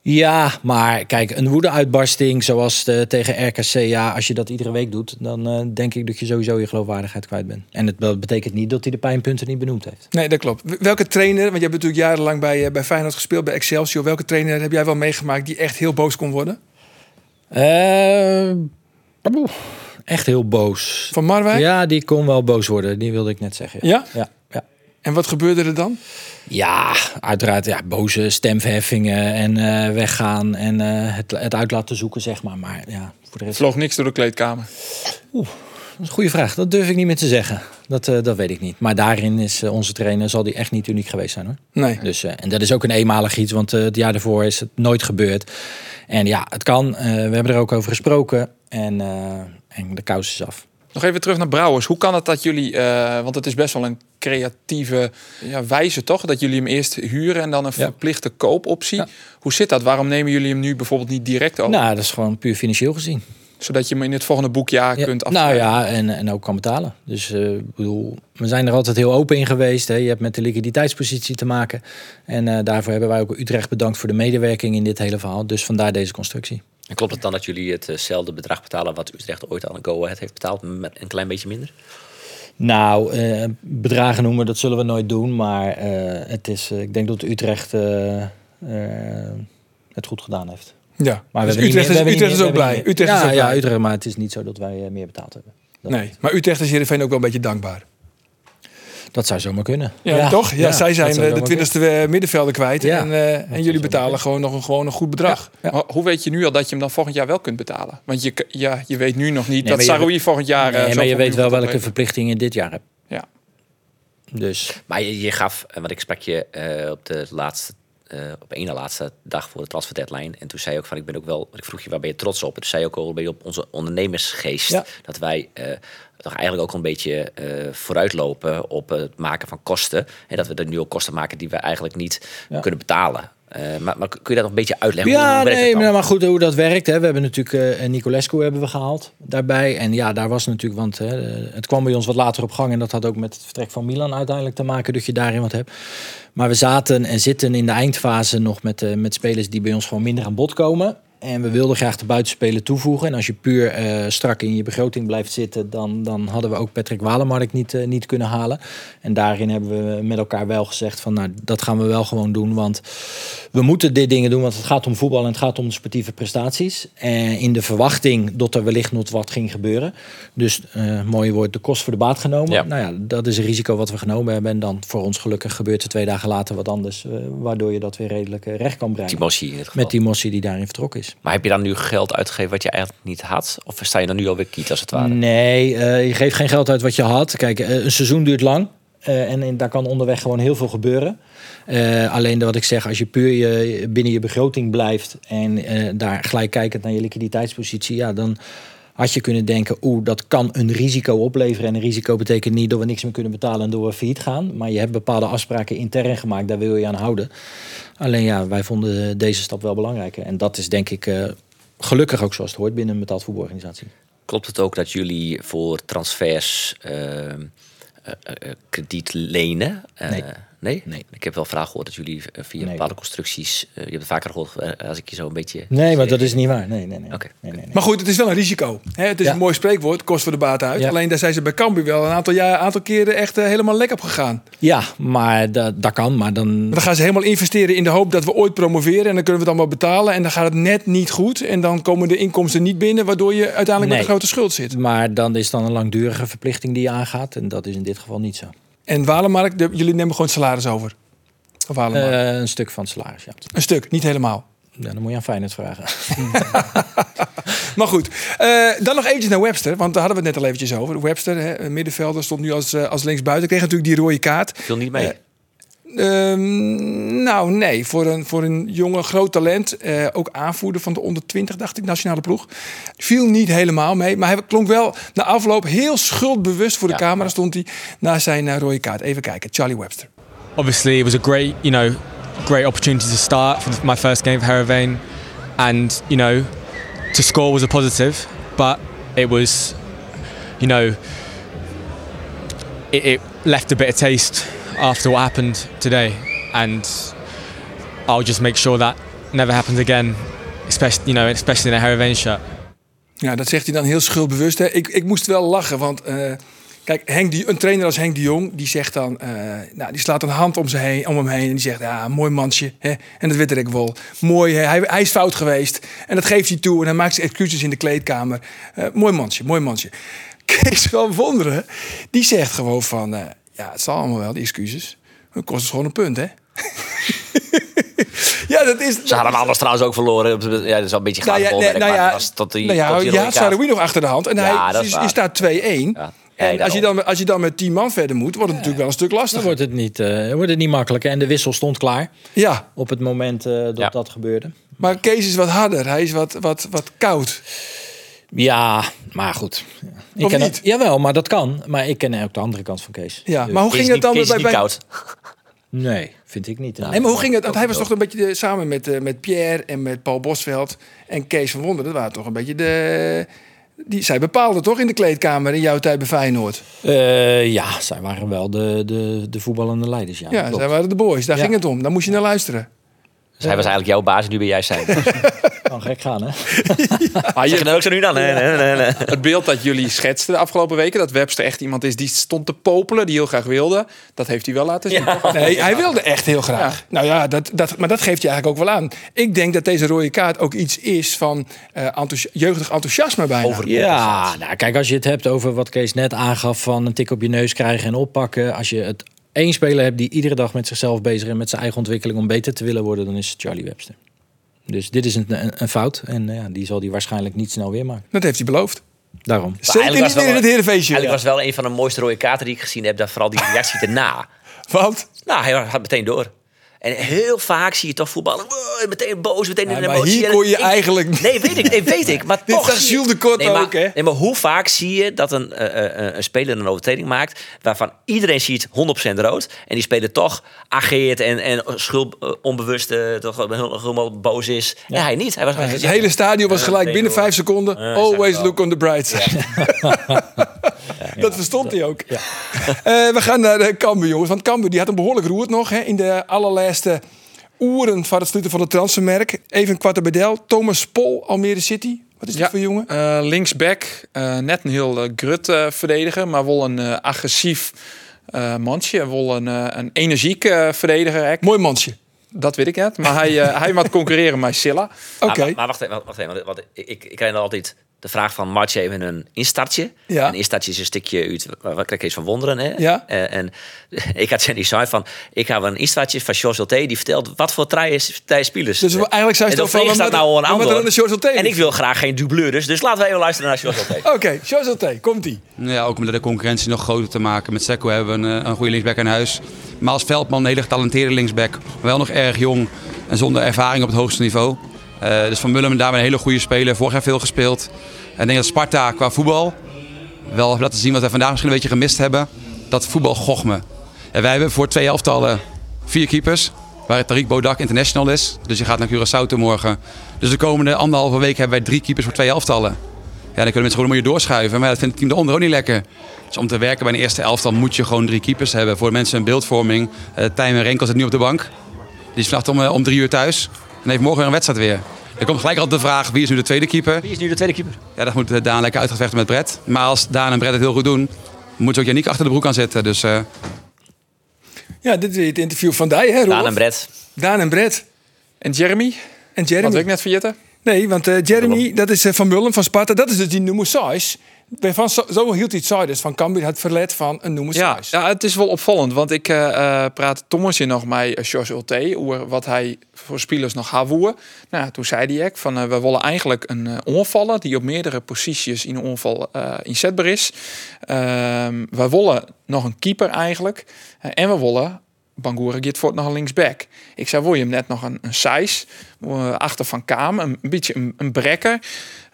Ja, maar kijk, een woede-uitbarsting zoals eh, tegen RKC, ja, als je dat iedere week doet, dan eh, denk ik dat je sowieso je geloofwaardigheid kwijt bent. En het be- betekent niet dat hij de pijnpunten niet benoemd heeft. Nee, dat klopt. Welke trainer, want je hebt natuurlijk jarenlang bij, eh, bij Feyenoord gespeeld, bij Excelsior. Welke trainer heb jij wel meegemaakt die echt heel boos kon worden? Oeh, echt heel boos. Van Marwijk? Ja, die kon wel boos worden. Die wilde ik net zeggen. Ja? Ja, ja. En wat gebeurde er dan? Ja, uiteraard ja, boze stemverheffingen en eh, weggaan en eh, het, het uit laten zoeken, zeg maar. Maar ja, voor de rest... Vloog niks door de kleedkamer. Dat is een goede vraag. Dat durf ik niet meer te zeggen. Dat, eh, dat weet ik niet. Maar daarin is onze trainer, zal die echt niet uniek geweest zijn hoor. Nee. Dus, eh, en dat is ook een eenmalig iets, want eh, het jaar daarvoor is het nooit gebeurd. En ja, het kan. Eh, we hebben er ook over gesproken. En, eh, en de kous is af. Nog even terug naar Brouwers. Hoe kan het dat jullie, eh, want het is best wel een creatieve ja, wijze toch? Dat jullie hem eerst huren en dan een Ja. verplichte koopoptie. Ja. Hoe zit dat? Waarom nemen jullie hem nu bijvoorbeeld niet direct over? Nou, dat is gewoon puur financieel gezien. Zodat je hem in het volgende boekjaar Ja, kunt nou afschrijven. ja, en, en ook kan betalen. Dus ik bedoel, we zijn er altijd heel open in geweest. Hè. Je hebt met de liquiditeitspositie te maken. En eh, daarvoor hebben wij ook Utrecht bedankt voor de medewerking in dit hele verhaal. Dus vandaar deze constructie. En klopt het dan dat jullie hetzelfde bedrag betalen wat Utrecht ooit aan Go Ahead heeft betaald, met een klein beetje minder? Nou, eh, bedragen noemen, dat zullen we nooit doen. Maar eh, het is, eh, ik denk dat Utrecht eh, eh, het goed gedaan heeft. Ja, Maar dus we hebben Utrecht, niet meer- is, we Utrecht niet is ook blij. Utrecht meer- is ook ja, blij. ja, Utrecht, maar het is niet zo dat wij eh, meer betaald hebben. Dat, Nee, maar Utrecht is Heerenveen ook wel een beetje dankbaar. Dat zou zomaar kunnen. Ja, toch? Ja, zij zijn eh, de twintigste middenvelder kwijt. Ja, en, eh, en jullie betalen gewoon nog een, gewoon een goed bedrag. Ja. Maar hoe weet je nu al dat je hem dan volgend jaar wel kunt betalen? Want je, ja, je weet nu nog niet Nee, dat maar je- Saroui volgend jaar... eh, Nee, maar je weet wel welke verplichtingen je dit jaar hebt. Ja. Dus Maar je, je gaf, eh, want ik sprak je eh, op de laatste, eh, op één na laatste dag voor de transfer deadline. En toen zei je ook van, ik ben ook wel, ik vroeg je waar ben je trots op? En toen zei je ook al, ben je op onze ondernemersgeest. Ja. Dat wij eh, toch eigenlijk ook een beetje eh, vooruitlopen op het maken van kosten. En dat we er nu ook kosten maken die we eigenlijk niet Ja. kunnen betalen. Eh, maar, maar kun je dat nog een beetje uitleggen? Ja, Hoe nee, maar, maar goed hoe dat werkt. Hè. We hebben natuurlijk eh Nicolescu hebben we gehaald daarbij. En ja, daar was natuurlijk, want het kwam bij ons wat later op gang. En dat had ook met het vertrek van Milan uiteindelijk te maken dat je daarin wat hebt. Maar we zaten en zitten in de eindfase nog met, met spelers die bij ons gewoon minder aan bod komen. En we wilden graag de buitenspelen toevoegen. En als je puur eh, strak in je begroting blijft zitten, dan, dan hadden we ook Patrick Walemark niet, eh, niet kunnen halen. En daarin hebben we met elkaar wel gezegd van nou, dat gaan we wel gewoon doen. Want we moeten dit dingen doen, want het gaat om voetbal en het gaat om de sportieve prestaties. En in de verwachting dat er wellicht nog wat ging gebeuren. Dus, eh mooie woord, de kost voor de baat genomen. Ja. Nou ja, dat is een risico wat we genomen hebben. En dan voor ons gelukkig gebeurt er twee dagen later wat anders. waardoor je dat weer redelijk recht kan brengen. Timossi in het geval. Met die mossie die daarin vertrokken is. Maar heb je dan nu geld uitgegeven wat je eigenlijk niet had? Of sta je dan nu alweer kiet als het ware? Nee, eh, je geeft geen geld uit wat je had. Kijk, eh, een seizoen duurt lang. eh, en, daar kan onderweg gewoon heel veel gebeuren. Alleen wat ik zeg, als je puur je, binnen je begroting blijft en daar gelijk kijkend naar je liquiditeitspositie, ja, dan had je kunnen denken, oeh, dat kan een risico opleveren. En een risico betekent niet dat we niks meer kunnen betalen en door we failliet gaan. Maar je hebt bepaalde afspraken intern gemaakt, daar wil je aan houden. Alleen ja, wij vonden deze stap wel belangrijker. En dat is denk ik eh, gelukkig ook zoals het hoort binnen een betaald voetbalorganisatie. Klopt het ook dat jullie voor transfers eh, eh, eh, krediet lenen? Nee. Nee. Nee. Ik heb wel vragen gehoord dat jullie eh, via Nee. bepaalde constructies... eh, je hebt het vaker gehoord eh, als ik je zo een beetje... Nee, maar dat is niet waar. Nee, nee, nee. Oké. nee, nee, nee. Maar goed, het is wel een risico. Hè? Het is Ja. een mooi spreekwoord, kost voor de baat uit. Ja. Alleen daar zijn ze bij Cambuur wel een aantal, jaar, aantal keren echt helemaal lek op gegaan. Ja, maar dat, dat kan. Maar dan. Maar dan gaan ze helemaal investeren in de hoop dat we ooit promoveren. En dan kunnen we het allemaal betalen. En dan gaat het net niet goed. En dan komen de inkomsten niet binnen. Waardoor je uiteindelijk met een grote schuld zit. Maar dan is dan een langdurige verplichting die je aangaat. En dat is in dit geval niet zo. En Walemark, de- jullie nemen gewoon het salaris over. Eh, een stuk van het salaris, ja. een stuk, niet helemaal. ja. Dan moet je aan Feyenoord vragen. Maar goed, eh, dan nog eventjes naar Webster. Want daar hadden we het net al eventjes over. Webster, hè, middenvelder, stond nu als, eh, als linksbuiten. Kreeg natuurlijk die rode kaart. Viel niet mee. Eh, Ehm, nou, nee. Voor een, voor een jonge, groot talent. eh, ook aanvoerder van de onder 20, dacht ik, nationale ploeg. Viel niet helemaal mee. Maar hij klonk wel na afloop heel schuldbewust voor de Ja. camera. Stond hij na zijn eh, rode kaart. Even kijken, Charlie Webster. obviously it was a great, you know, great opportunity to start for my first game for Heerenveen, and you know, to score was a positive, but it was, you know, it, it left a bitter taste after what happened today, and I'll just make sure that never happens again, especially you know, especially in a Heerenveen shirt. Ja, dat zegt hij dan heel schuldbewust. Hè. Ik, ik moest wel lachen, want eh, kijk, Henk die, een trainer als Henk de Jong, die zegt dan, eh, nou, die slaat een hand om, heen, om hem heen en die zegt, ja, mooi mansje, hè, en dat weet ik wel. Mooi, hè, hij, is fout geweest en dat geeft hij toe en hij maakt excuses in de kleedkamer. Eh, mooi mansje, mooi mansje. Kees van Wonderen, die zegt gewoon van, ja, het zal allemaal wel, die excuses. Dat kost ons gewoon een punt, hè? ja, dat is... Ze hadden hem anders trouwens ook verloren. Ja, dat is wel een beetje Nou gaaf ja, nee, nou ja, tot die, nou ja, tot die. Saroui nog achter de hand. En Ja, hij dat is staat 2-1. Ja. Ja, En als je, dan, als je dan met 10 man verder moet, wordt het natuurlijk wel een stuk Dan lastiger. wordt het niet, eh, wordt het niet makkelijker. En de wissel stond klaar Ja, op het moment eh, dat Ja. dat gebeurde. maar Kees is wat harder. Hij is wat, wat, wat koud. Ja, maar goed. Ik Of ken niet? Het, jawel, maar dat kan. Maar ik ken ook de andere kant van Kees. Ja, Dus- maar hoe ging het dan Kees bij... bij koud. Nee, vind ik niet. nee, maar hoe ging het? Want hij was toch een beetje de, samen met, eh, met Pierre en met Paul Bosveld en Kees van Wonderen. Dat waren toch een beetje de... Die, zij bepaalden toch in de kleedkamer in jouw tijd bij Feyenoord? Eh, ja, zij waren wel de, de, de voetballende leiders. Ja, Ja, zij waren de boys. Daar Ja. ging het om. Daar moest je naar luisteren. Dus hij was eigenlijk jouw baas en nu ben jij zijn. kan gek gaan, hè? Zeg je dan ook zo nu dan? Nee, nee, nee, nee. Het beeld dat jullie schetsten de afgelopen weken, dat Webster echt iemand is die stond te popelen, die heel graag wilde, dat heeft hij wel laten zien. Nee, hij wilde echt heel graag. Nou ja, dat, dat, maar dat geeft je eigenlijk ook wel aan. Ik denk dat deze rode kaart ook iets is van eh, enthousi- jeugdig enthousiasme bijna. Ja, nou, kijk, als je het hebt over wat Kees net aangaf van een tik op je neus krijgen en oppakken. Als je het één speler hebt die iedere dag met zichzelf bezig is en met zijn eigen ontwikkeling om beter te willen worden, dan is het Charlie Webster. Dus dit is een, een, een fout en eh, ja, die zal hij waarschijnlijk niet snel weer maken. Dat heeft hij beloofd. Daarom. Zeker eigenlijk niet was meer in wel- het herenfeestje. Eigenlijk was wel een van de mooiste rode kaarten die ik gezien heb. Dat vooral die reactie erna. Want? Nou, hij had meteen door. En heel vaak zie je toch voetballen. wow, Meteen boos, meteen in Ja, de emotie. hier kon je ik- eigenlijk- Nee, weet ik, nee, weet ik. Maar Dit toch Jules de Kort nee, maar, ook, hè? Nee, maar hoe vaak zie je dat een, eh, eh, een speler een overtreding maakt... waarvan iedereen ziet 100% rood... en die speler toch ageert en, en schuld, eh, onbewust eh, toch helemaal boos is. En hij niet. Hij was Het hele stadion was gelijk binnen vijf seconden. Always look on the bright side. Dat verstond hij ook. Eh, we gaan naar de Cambuur, jongens. Want Cambuur die had een behoorlijk roerd nog hè, in de allerlaatste oeren van het sluiten van het transfermerk. Even een kwarte bedel. Thomas Pol, Almere City. Wat is dat Ja, voor jongen? eh, linksback, eh, net een heel eh, grut eh, verdediger, maar wel een eh, agressief eh mansje. Wel een, eh, een energiek verdediger. Mooi mansje. Dat weet ik net. Maar hij, hij moet concurreren met Silla. Oké. Maar, maar wacht even, wacht even. Want, ik, ik, ik krijg dan altijd de vraag van Match even een instartje. Ja. Een instartje is een stukje uit, waar waar krijg je iets van wonderen. Hè? Ja. Eh, en ik had Jenny zei van, ik heb een instartje van Ulte, die vertelt wat voor traaien spelers. Dus eigenlijk zei en ze van, wat- nou een wat er ander. En ik wil graag geen dubleurs, dus laten we even luisteren naar Ulte. Oké, José komt-ie. Nou Ja, ook om de concurrentie nog groter te maken. Met Sekko hebben we een, eh, een goede linksback aan huis. Maar als Veldman een hele getalenteerde linksback. Wel nog erg jong en zonder ervaring op het hoogste niveau. Eh, dus Van Mullen daar een hele goede speler. Vorig jaar veel gespeeld. En ik denk dat Sparta qua voetbal wel heeft laten zien wat wij vandaag misschien een beetje gemist hebben. Dat voetbal gochme. En wij hebben voor twee elftallen vier keepers. Waar Tariq Bodak international is. Dus je gaat naar Curaçao morgen. Dus de komende anderhalve week hebben wij drie keepers voor twee elftallen. Ja, dan kunnen mensen gewoon een beetje doorschuiven. Maar dat vindt het team eronder ook niet lekker. Dus om te werken bij een eerste elftal moet je gewoon drie keepers hebben. Voor mensen een beeldvorming. Eh Tijmen en Renkel zit nu op de bank. Die is vannacht om, eh, om drie uur thuis. En heeft morgen weer een wedstrijd weer. Er komt gelijk altijd de vraag, wie is nu de tweede keeper? Wie is nu de tweede keeper? Ja, dat moet eh, Daan lekker uitgevechten met Brett. Maar als Daan en Brett het heel goed doen, moet ze ook Janiek achter de broek aan zetten. Dus eh, Ja, dit is het interview van die, hè, Rolf? Daan en Brett. Daan en Brett. En Jeremy, En wat Jeremy. wil ik net vergeten? Nee, want eh, Jeremy, dat is eh, van Mullen van Sparta. Dat is dus die nummer 6. Van, zo, zo hield hij het zo dus van Cambuur het verlet van een 6. Ja, ja, het is wel opvallend, want ik eh eh, praat Thomasje nog met uh, Jos Ulte over wat hij voor spelers nog had woe. Nou, toen zei hij ook van eh, we willen eigenlijk een eh, onvallen die op meerdere posities in een onval eh, inzetbaar is. Ehm we willen nog een keeper eigenlijk Eh, en we willen Bangura Gitvoort nog een linksback. Ik zei, wil je hem net nog een, een size eh, achter van Kaam, een, een beetje een, een brekker.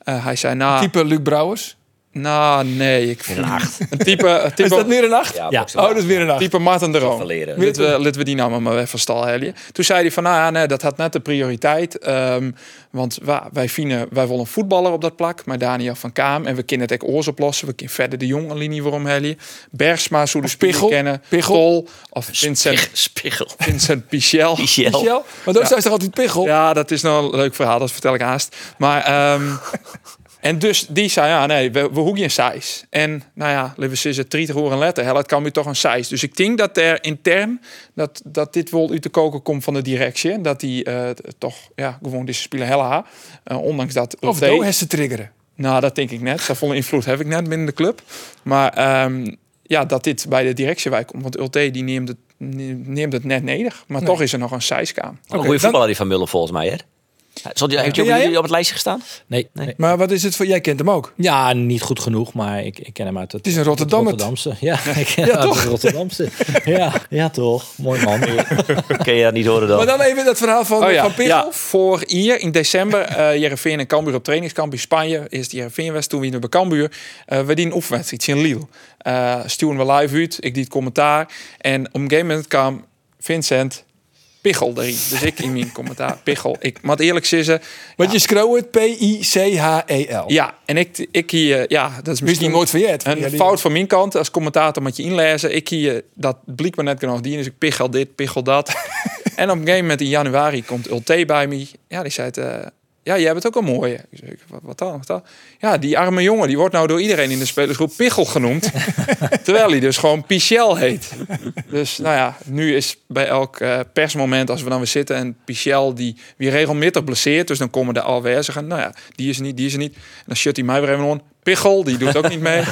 Eh, hij zei, nou, Type Luc Brouwers. Nou nee, ik Een acht. een type, een type Is dat meer een 8? Ja, Ja. Oh, dat is weer een 8. Type Martin de Roon. Laten we, laten we die nou maar even van stal helden. Toen zei hij van, nou ja, nee, dat had net de prioriteit. ehm, want wa- wij vinden, wij willen een voetballer op dat plak. Maar Daniel van Kaam. En we kunnen het ook oors oplossen. We kunnen verder de jong een linie waarom helden. Bergsma, zo de Of spiegel Pichel. kennen. Pichel. Tol. Of Vincent, Spiegel. Vincent Pichel. Michel? Maar dat is toch altijd Pichel? Ja, dat is nou een leuk verhaal. Dat vertel ik haast. Maar... ehm, En dus die zei, ja, nee, we, we hoeken een size. En nou ja, laten we zeggen, 30 horen een letter. Hel, het kan weer toch een size. Dus ik denk dat er intern, dat, dat dit wel uit de koken komt van de directie. En Dat die eh, toch, ja, gewoon deze spelen hella. Uh, ondanks dat... Of te triggeren. nou, dat denk ik net. Zo volle invloed heb ik net binnen de club. Maar ehm, ja, dat dit bij de directie wij komt. Want Ulte die neemt het, neemt het net neder. Maar toch is er nog een size-kaam. Een goede dan- voetballer die van Mullen volgens mij, hè? Zal die, heeft hij op, het lijstje gestaan? Nee, nee. Maar wat is het voor... Jij kent hem ook. Ja, niet goed genoeg, maar ik, ik ken hem uit het, Het is een Rotterdammer. Rotterdamse. Ja, ik ken Ja, toch? Rotterdamse. Ja, ja, toch. Mooi man. Kun je dat niet horen dan? Maar dan even dat verhaal van, Oh ja, van Pichel. ja, voor hier in december uh, Jereveen en Cambuur op trainingskamp in Spanje. Eerst Jereveen was, toen weer bij Cambuur. Uh, we die een oefenwedstrijd in Lille. Uh, stuwen we live uit, ik die het commentaar. En op een gegeven moment kwam Vincent Pichel erin. Dus ik in mijn commentaar, Pichel. Ik moet eerlijk zeggen... Want je schreeuwt het P-I-C-H-E-L. Ja, en ik, ik hier... Ja, dat is misschien nooit verjet. Een Ja, die- fout van mijn kant. Als commentator moet je inlezen. Ik hier, dat bliek me net genoeg die. Dus ik pichel dit, pichel dat. en op een gegeven moment in januari komt Ulte bij me. Ja, die zei het... eh, ja, jij bent ook een mooie. Ik zeg, wat, wat dan? Wat dan? Ja, die arme jongen, die wordt nou door iedereen in de spelersgroep Pichel genoemd. terwijl hij dus gewoon Pichel heet. Dus nou ja, nu is bij elk uh, persmoment als we dan weer zitten en Pichel die weer regelmatig blesseert. Dus dan komen de alweer zeggen, nou ja, die is er niet, die is er niet. En dan shut hij mij weer even on. Pichel, die doet ook niet mee.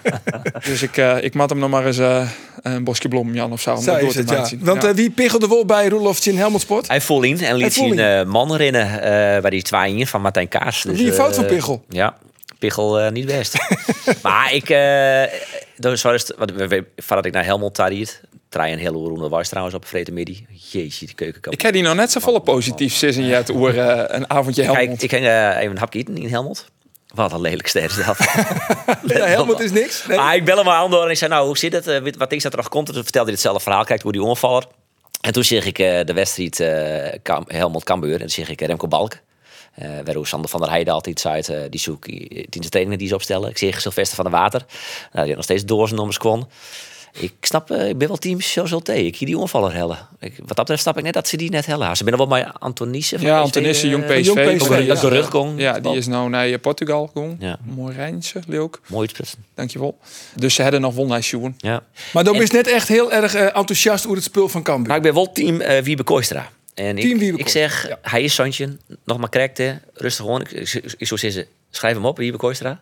dus ik, uh, ik mat hem nog maar eens uh, een bosje bloem, Jan of zo. om Zo dat door is te het, ja. zien. Want Ja. uh, wie pichelde wel bij Roelofje in Helmond Sport? Hij vol in en liet zien in. uh, man rennen uh, bij die twee in van Martijn Kaas. Dus, Wie een fout van eh, Pichel? Ja, Pichel uh, niet best. maar ik, uh, dus, wat, voordat ik naar Helmond tariet, Trein een hele ronde was trouwens op een vrede midi. Jeetje, die keukenkap. Ik heb die nog net zo volle positief zin in je het oer eh, een avondje Helmond. Kijk, ik ging eh, even een hapje eten in Helmond. Wat een lelijk ster is dat. Ja, Helmut is niks. Nee. Maar ik bel hem aan door en ik zei, nou, hoe zit het? Eh, Wat is dat er nog komt? En toen vertelde hij hetzelfde verhaal. Kijkt hoe die onvaller. En toen zeg ik eh, de wedstrijd eh Kam Helmond Cambuur. En toen zeg ik Remco Balk. Eh waar Sander van der Heijden altijd zei, die zoek die de trainingen die ze opstellen. Ik zeg Sylvester van der Water. Nou, die had nog steeds door zijn nummers kwam. Ik snap, eh, ik ben wel team José Ik hier die onvaller hellen. Ik, wat dat betreft snap ik net dat ze die net hellen. Ze zijn wel bij Antonice. van Ja, PSV, Antonisse, eh, jong PSV. jong PSV, Op- ja. Dat is de rug kon. Ja, die is nou naar Portugal gegaan. Ja. Mooi Rijnse, leuk. Mooi uitsprutsen. Dankjewel. Dus ze hadden nog won naar Sjoen. Ja. Maar dan is net echt heel erg eh, enthousiast over het spul van Cambuur. Maar ik ben wel team eh Wiebe Koistra. En Team ik, Wiebe ik zeg, ja. hij is Santje. Nog maar correct, hè. Rustig gewoon. Ik, ik, ik zou zeggen, schrijf hem op, Wiebe Koistra.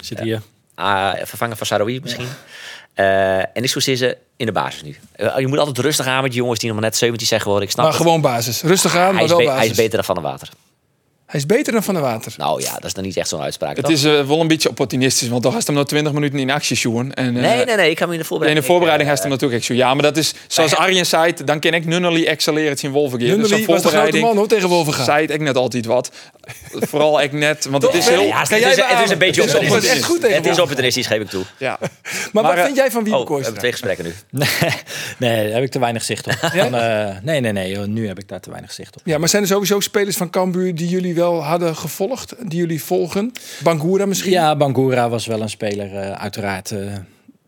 Zit hier. Ah, vervangen van Saroui misschien. Eh, en ik zou zeggen, in de basis nu. Eh, je moet altijd rustig aan met die jongens die nog maar net 17 zijn geworden. Ik snap maar het. gewoon basis. Rustig aan, hij, maar is wel basis. hij is beter dan Van der Water. Hij is beter dan Van der Water. Nou ja, dat is dan niet echt zo'n uitspraak. Het toch? is eh, wel een beetje opportunistisch, want toch had hem nog 20 minuten in actie Sjoen. En, eh, nee, nee, nee. Ik ga me in de In voorbereiding... de voorbereiding heeft hem natuurlijk echt zo. Ja, maar dat is zoals Arjen zei, dan ken ik Nunnally excelleren in Wolvergeer. Dus Nunnally zo'n was de grote man hoor, tegen Wolverga. Zei het ik net altijd wat. Vooral ik net, want het is heel... Ja, het, is, het is een beetje Het is- het is opportunistisch. echt goed tegen Het is opportunistisch, geef ik toe. Ja. Maar, Maar, wat eh, vind jij van Wiebe Oh, we hebben twee gesprekken nu. Nee, daar heb ik te weinig zicht op. Dan, eh, nee, nee, nee. Nu heb ik daar te weinig zicht op. Ja, maar zijn er sowieso spelers van Cambuur die jullie wel hadden gevolgd? Die jullie volgen? Bangura misschien? Ja, Bangura was wel een speler, eh, uiteraard, eh,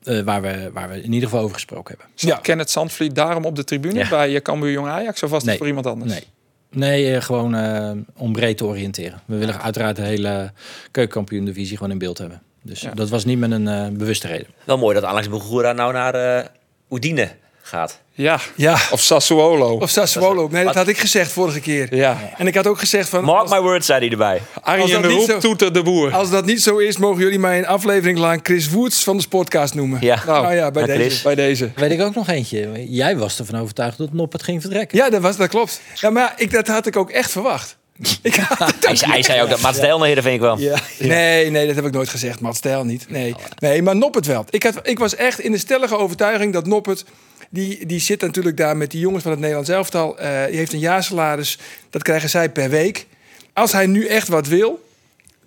eh, waar, we, waar we in ieder geval over gesproken hebben. Ja. Kenneth Zandvliet daarom op de tribune Ja. bij je Cambuur Jong Ajax? Of was het Nee. voor iemand anders? Nee. Nee, gewoon eh, om breed te oriënteren. We willen uiteraard de hele keukenkampioen-divisie gewoon in beeld hebben. Dus Ja. dat was niet met een eh, bewuste reden. Wel mooi dat Alex Bogura nou naar eh Udine gaat. Ja. Ja. Of Sassuolo. Of Sassuolo. Nee, dat had ik gezegd vorige keer. Ja. En ik had ook gezegd van... Mark als, my words, zei hij erbij. Als Arjen dat de niet Roep, zo- Toeter de Boer. als dat niet zo is, mogen jullie mij een aflevering lang Chris Woods van de Sportcast noemen. Ja. Nou, ja, bij deze. Chris. Bij deze. Weet ik ook nog eentje. Jij was ervan overtuigd dat Noppert ging vertrekken. Ja, dat, was, dat klopt. Ja, maar ik, dat had ik ook echt verwacht. Ik Hij, zei- hij zei ook dat Mats Del naar vind ik wel. Ja. Nee, nee, dat heb ik nooit gezegd. Mats Stijl niet. Nee, nee maar Noppert wel. Ik, had, ik was echt in de stellige overtuiging dat Noppert... Die, die zit natuurlijk daar met die jongens van het Nederlands elftal. Eh, die heeft een jaarsalaris. Dat krijgen zij per week. Als hij nu echt wat wil...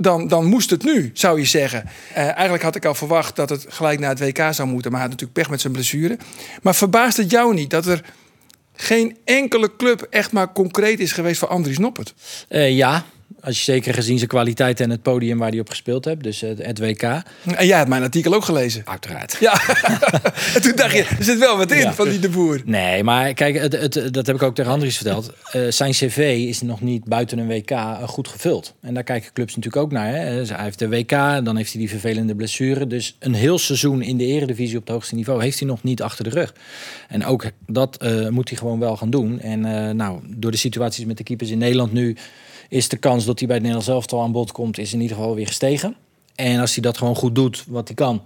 Dan, dan moest het nu, zou je zeggen. Eh, eigenlijk had ik al verwacht dat het gelijk naar het WK zou moeten. Maar hij had natuurlijk pech met zijn blessure. Maar verbaast het jou niet dat er geen enkele club echt maar concreet is geweest voor Andries Noppert? Eh, ja, als je zeker gezien zijn kwaliteit en het podium waar hij op gespeeld hebt. Dus het, het WK. En jij hebt mijn artikel ook gelezen. Uiteraard. Ja, en toen dacht je, er zit wel wat in Ja. van die de boer. Nee, maar kijk, het, het, dat heb ik ook tegen Andries verteld. Eh, zijn cv is nog niet buiten een WK eh, goed gevuld. En daar kijken clubs natuurlijk ook naar. Hè. Dus Hij heeft de WK, dan heeft hij die vervelende blessure. Dus een heel seizoen in de eredivisie op het hoogste niveau... heeft hij nog niet achter de rug. En ook dat eh, moet hij gewoon wel gaan doen. En nou, door de situaties met de keepers in Nederland nu... is de kans dat hij bij het Nederlands elftal aan bod komt... is in ieder geval weer gestegen. En als hij dat gewoon goed doet, wat hij kan...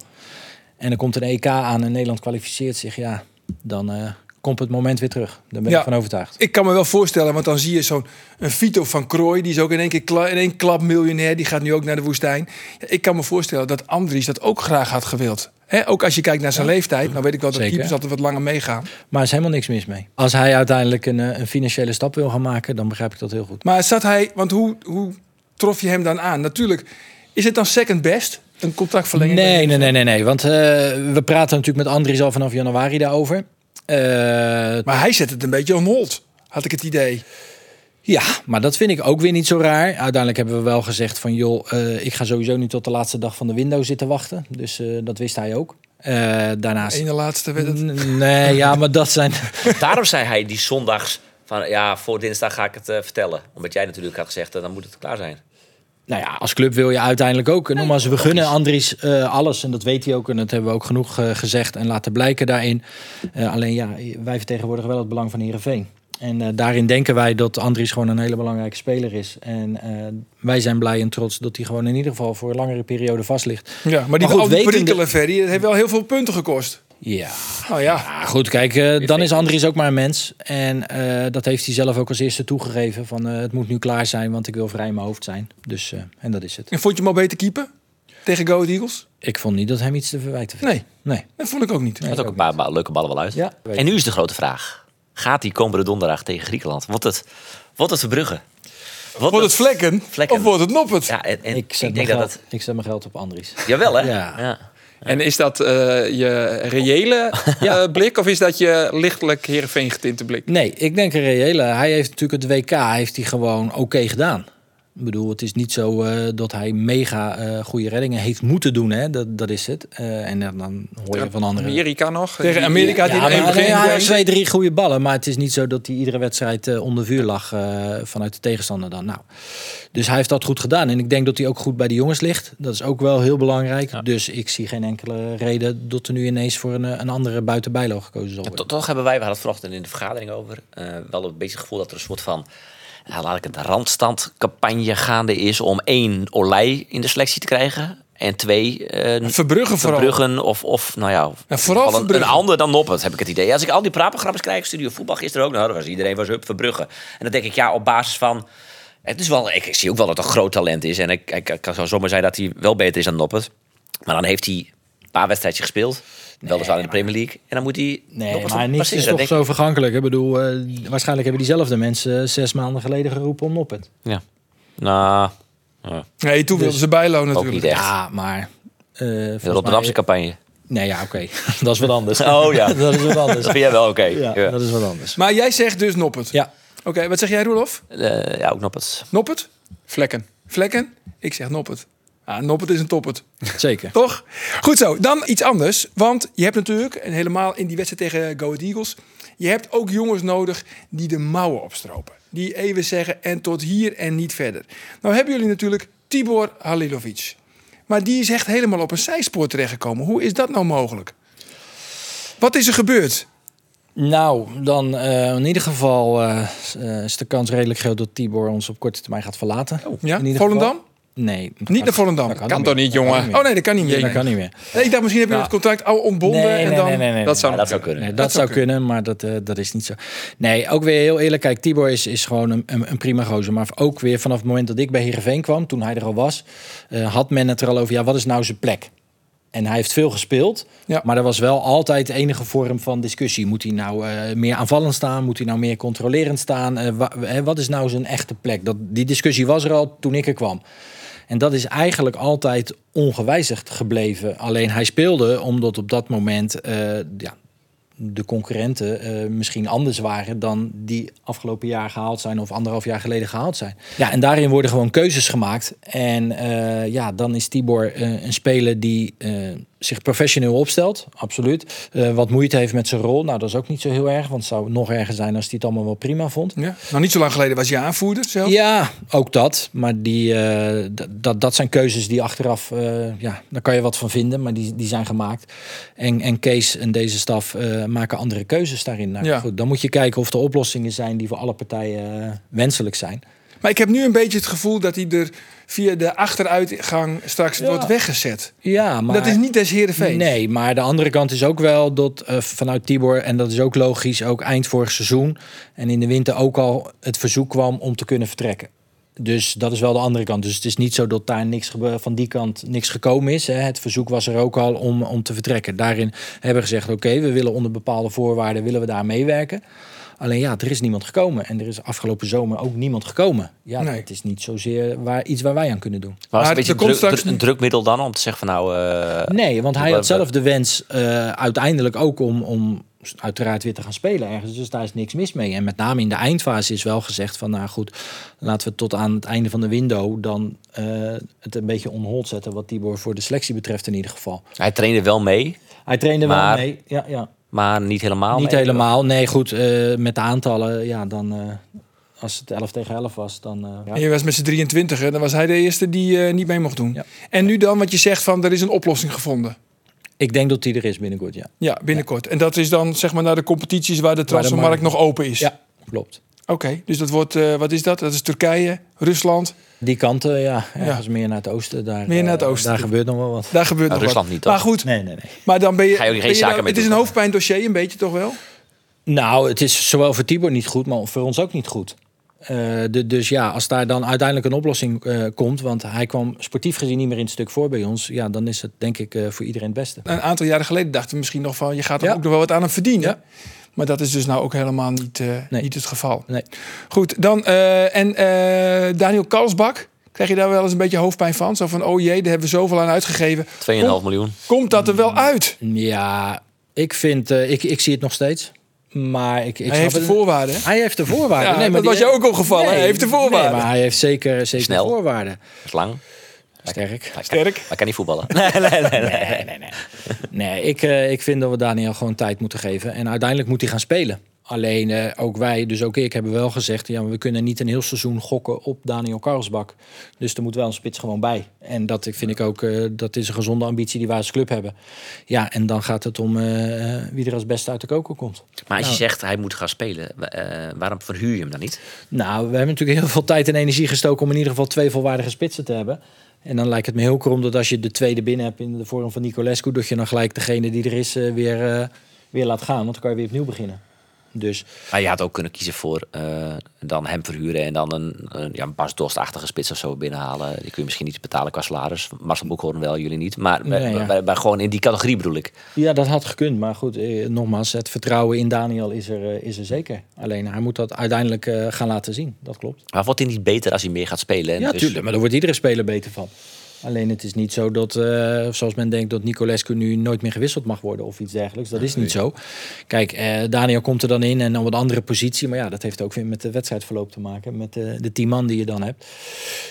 en er komt een EK aan en Nederland kwalificeert zich... ja, dan eh, komt het moment weer terug. Daar ben Ja. ik van overtuigd. Ik kan me wel voorstellen, want dan zie je zo'n Vito van Krooi, die is ook in één keer kla- in één klap miljonair, die gaat nu ook naar de woestijn. Ja, ik kan me voorstellen dat Andries dat ook graag had gewild. Ook als je kijkt naar zijn leeftijd, nou weet ik wel dat Zeker. keepers altijd wat langer meegaan. Maar er is helemaal niks mis mee. Als hij uiteindelijk een, eh, een financiële stap wil gaan maken, dan begrijp ik dat heel goed. Maar zat hij, want hoe, hoe trof je hem dan aan? Natuurlijk, is het dan second best? Een contractverlenging? Nee, nee, nee, nee, nee. Want eh, we praten natuurlijk met Andries al vanaf januari daarover. Eh, Maar hij zet het een beetje on hold, had ik het idee. Ja, maar dat vind ik ook weer niet zo raar. Uiteindelijk hebben we wel gezegd van... joh, eh, ik ga sowieso niet tot de laatste dag van de window zitten wachten. Dus eh, dat wist hij ook. Eh, daarnaast... Ene laatste werd het. N- Nee, ja, maar dat zijn... Daarom zei hij die zondags van ja, voor dinsdag ga ik het eh, vertellen. Omdat jij natuurlijk had gezegd, dan moet het klaar zijn. Nou ja, als club wil je uiteindelijk ook. Nogmaals, we gunnen Andries eh, alles. En dat weet hij ook. En dat hebben we ook genoeg eh, gezegd en laten blijken daarin. Eh, alleen ja, wij vertegenwoordigen wel het belang van Heerenveen. En eh, daarin denken wij dat Andries gewoon een hele belangrijke speler is. En eh, wij zijn blij en trots dat hij gewoon in ieder geval voor een langere periode vast ligt. Ja, maar die goed, perikelen, Ferry, dat heeft wel heel veel punten gekost. Ja. Nou ja, Ah, goed, kijk, eh, dan is Andries ook maar een mens. En eh, dat heeft hij zelf ook als eerste toegegeven. Van eh, het moet nu klaar zijn, want ik wil vrij in mijn hoofd zijn. Dus, eh, en dat is het. en vond je hem al beter keeper? tegen Go Eagles? Ik vond niet dat hem iets te verwijten viel. Nee, Nee. dat vond ik ook niet. Er had ook een paar ba- leuke ballen wel uit. Ja, en nu is de grote vraag. Gaat hij komende donderdag tegen Griekenland? Wordt het, wordt het Verbrugge? Wordt het vlekken, Vlekken. of wordt het noppet? Ja, en, en Ik ik, zet, denk mijn dat geld, het... ik zet mijn geld op Andries. Jawel, hè? Ja. En is dat eh, je reële eh, blik of is dat je lichtelijk Heerenveen getinte blik? Nee, ik denk een reële. Hij heeft natuurlijk het WK heeft hij gewoon oké gedaan. Ik bedoel, het is niet zo eh, dat hij mega eh, goede reddingen heeft moeten doen. Hè? Dat, dat is het. Eh, en dan, dan hoor je van anderen. Amerika nog? Tegen Amerika die Ja, maar, twee, drie goede ballen. Maar het is niet zo dat hij iedere wedstrijd eh, onder vuur lag eh, vanuit de tegenstander dan. Nou, dus hij heeft dat goed gedaan. En ik denk dat hij ook goed bij de jongens ligt. Dat is ook wel heel belangrijk. Dus ik zie geen enkele reden dat er nu ineens voor een, een andere buitenbijlo gekozen zal Ja, worden. to- toch hebben wij, we hadden het vanochtend in de vergadering over, eh, wel een beetje het gevoel dat er een soort van, ja, laat ik het, randstandcampagne gaande is om één Olij in de selectie te krijgen. En twee, eh Verbrugge vooral. Verbruggen of, of, nou ja, vooral een, ander dan Noppert, heb ik het idee. Als ik al die praatprogramma's krijg, Studio Voetbal gisteren ook, nou, dat was iedereen was up Verbrugge. En dan denk ik, ja, op basis van, het is wel, ik, ik zie ook wel dat het een groot talent is. En ik, ik, ik kan zo zomaar zijn dat hij wel beter is dan Noppert. Maar dan heeft hij een paar wedstrijdjes gespeeld. Weliswaar in de Premier League. En dan moet hij Nee, Noppert maar niets passeren. is toch zo vergankelijk. Ik bedoel, eh, waarschijnlijk hebben diezelfde mensen zes maanden geleden geroepen om Noppet. Ja. Nou, ja. Nee, toen wilden ze bijlo ook natuurlijk. niet echt. Ja, maar... eh, de Rotterdamse mij- campagne. Nee, ja, oké. dat is wat anders. Oh ja. dat is wat anders. Dat vind jij wel oké. Ja, Ja, dat is wat anders. Maar jij zegt dus Noppet. Ja, Oké, wat zeg jij Roelof? Eh, ja ook nog wat. Noppet? Vlekken. Vlekken? Ik zeg Noppet. Ah, Noppet is een toppet. zeker. Toch? Goed zo. Dan iets anders. Want je hebt natuurlijk, en helemaal in die wedstrijd tegen Go Ahead Eagles... je hebt ook jongens nodig die de mouwen opstropen. Die even zeggen en tot hier en niet verder. Nou hebben jullie natuurlijk Tibor Halilovic. Maar die is echt helemaal op een zijspoor terechtgekomen. Hoe is dat nou mogelijk? Wat is er gebeurd? Nou, dan eh, in ieder geval eh, eh, is de kans redelijk groot dat Tibor ons op korte termijn gaat verlaten. Ja? In ieder Volendam? geval. Nee. Niet naar Volendam. Dat Kan toch niet, jongen? Oh nee, dat kan niet meer. Dat kan niet meer. Nee, ik dacht misschien heb je Ja. het contract al ontbonden. Nee, en dan... nee, nee, nee. Dat zou Ja, nog dat zou kunnen. dat, zou zou kunnen, maar dat, eh, dat is niet zo. Nee, ook weer heel eerlijk. Kijk, Tibor is, is gewoon een, een, een prima gozer. Maar ook weer vanaf het moment dat ik bij Heerenveen kwam, toen hij er al was, eh, had men het er al over, ja, wat is nou zijn plek? En hij heeft veel gespeeld, Ja. maar er was wel altijd enige vorm van discussie. Moet hij nou eh, meer aanvallend staan? Moet hij nou meer controlerend staan? Eh, wa- hè, wat is nou zijn echte plek? Dat, die discussie was er al toen ik er kwam. En dat is eigenlijk altijd ongewijzigd gebleven. Alleen hij speelde omdat op dat moment eh, ja, de concurrenten eh, misschien anders waren dan die afgelopen jaar gehaald zijn of anderhalf jaar geleden gehaald zijn. Ja, en daarin worden gewoon keuzes gemaakt. En eh, ja, dan is Tibor een speler die zich professioneel opstelt, absoluut. Eh, wat moeite heeft met zijn rol, nou dat is ook niet zo heel erg, want het zou nog erger zijn als hij het allemaal wel prima vond. Ja. Nou, niet zo lang geleden was je aanvoerder zelf. Ja, ook dat. Maar die, eh, dat, dat zijn keuzes die achteraf, eh, ja, daar kan je wat van vinden, maar die, die zijn gemaakt. En, en Kees en deze staf maken andere keuzes daarin. Nou, Ja. goed, dan moet je kijken of er oplossingen zijn die voor alle partijen wenselijk zijn. Maar ik heb nu een beetje het gevoel dat hij er via de achteruitgang straks Ja. wordt weggezet. Ja, maar Dat is niet des Heerenveen. Nee, maar de andere kant is ook wel dat eh, vanuit Tibor, en dat is ook logisch, ook eind vorig seizoen en in de winter ook al het verzoek kwam om te kunnen vertrekken. Dus dat is wel de andere kant. Dus het is niet zo dat daar niks van die kant niks gekomen is. Hè. Het verzoek was er ook al om, om te vertrekken. Daarin hebben we gezegd: oké, we willen onder bepaalde voorwaarden willen we daar meewerken. Alleen ja, er is niemand gekomen. En er is afgelopen zomer ook niemand gekomen. Ja, Nee. het is niet zozeer waar, iets waar wij aan kunnen doen. Maar het een beetje komt een, druk, straks- een drukmiddel dan om te zeggen van nou... eh, Nee, want hij had zelf de wens eh, uiteindelijk ook om, om uiteraard weer te gaan spelen ergens. Dus daar is niks mis mee. En met name in de eindfase is wel gezegd van nou goed, laten we tot aan het einde van de window dan eh, het een beetje on hold zetten wat Tibor voor de selectie betreft in ieder geval. Hij trainde wel mee, Hij trainde Maar- wel mee. Ja, ja. Maar niet helemaal Niet mee. helemaal. Nee, goed, eh, met de aantallen, ja, dan eh, als het 11 tegen 11 was, dan eh, ja. Je was met z'n 23, dan was hij de eerste die eh, niet mee mocht doen. Ja. En nu dan, wat je zegt van er is een oplossing gevonden. Ik denk dat hij er is binnenkort, ja. Ja, binnenkort. En dat is dan zeg maar naar de competities waar de transfermarkt markt- nog open is. Ja, klopt. Oké, dus dat wordt, eh, wat is dat? Dat is Turkije, Rusland. Die kanten, ja, ergens meer naar het oosten. Daar, Meer naar het eh, oosten. Daar gebeurt nog wel wat. Daar gebeurt Nou, nog Rusland wat. niet, toch? Maar goed, Nee, nee, nee. maar dan ben je... Ga je ook geen zaken nou- mee Het is een hoofdpijndossier, een beetje toch wel? Nou, het is zowel voor Tibor niet goed, maar voor ons ook niet goed. Eh, de, dus ja, als daar dan uiteindelijk een oplossing eh, komt, want hij kwam sportief gezien niet meer in het stuk voor bij ons, ja, dan is het denk ik eh, voor iedereen het beste. Een aantal jaren geleden dachten we misschien nog van... je gaat er Ja. ook nog wel wat aan hem verdienen. Ja. Maar dat is dus nou ook helemaal niet, eh, Nee. niet het geval. Nee. Goed, dan... eh, en eh, Daniel Kalsbak... Krijg je daar wel eens een beetje hoofdpijn van? Zo van, oh jee, daar hebben we zoveel aan uitgegeven. 2,5 miljoen. Komt dat er wel uit? Ja, ik vind, eh, ik, ik zie het nog steeds. Maar ik, ik Hij heeft de het- voorwaarden. Hij heeft de voorwaarden. Ja, nee, maar dat was je ook opgevallen. Hij heeft de voorwaarden. Nee, maar hij heeft zeker, zeker Snel. voorwaarden. lang. Sterk. Hij Sterk. Kan, hij kan niet voetballen. Nee, nee, nee. nee. Nee, nee, ik, eh, ik vind dat we Daniel gewoon tijd moeten geven. En uiteindelijk moet hij gaan spelen. Alleen eh, ook wij, dus ook ik, hebben wel gezegd... Ja, we kunnen niet een heel seizoen gokken op Daniel Karlsbak. Dus er moet wel een spits gewoon bij. En dat vind ik ook, eh, dat is een gezonde ambitie die wij als club hebben. Ja, en dan gaat het om eh, wie er als beste uit de koker komt. Maar als je Nou. zegt hij moet gaan spelen, wa- eh, waarom verhuur je hem dan niet? Nou, we hebben natuurlijk heel veel tijd en energie gestoken om in ieder geval twee volwaardige spitsen te hebben. En dan lijkt het me heel krom dat als je de tweede binnen hebt in de vorm van Nicolescu, dat je dan gelijk degene die er is eh, weer, eh, weer laat gaan. Want dan kan je weer opnieuw beginnen. Dus Maar je had ook kunnen kiezen voor eh, dan hem verhuren en dan een, een, ja, een Bas Dost-achtige spits of zo binnenhalen. Die kun je misschien niet betalen qua salaris. Marcel Boekhoorn wel, jullie niet. Maar bij, Nee, ja. bij- bij gewoon in die categorie bedoel ik. ja, dat had gekund. Maar goed, eh, nogmaals, het vertrouwen in Daniel is er, eh, is er zeker. Alleen hij moet dat uiteindelijk gaan laten zien. Dat klopt. Maar wordt hij niet beter als hij meer gaat spelen? En Ja, dus- tuurlijk. Maar daar wordt iedere speler beter van. Alleen het is niet zo dat, eh, zoals men denkt, dat Nicolescu nu nooit meer gewisseld mag worden of iets dergelijks. Dat is niet zo. Kijk, eh, Daniel komt er dan in en op een andere positie. Maar ja, dat heeft ook weer met de wedstrijdverloop te maken. Met de, de tien man die je dan hebt.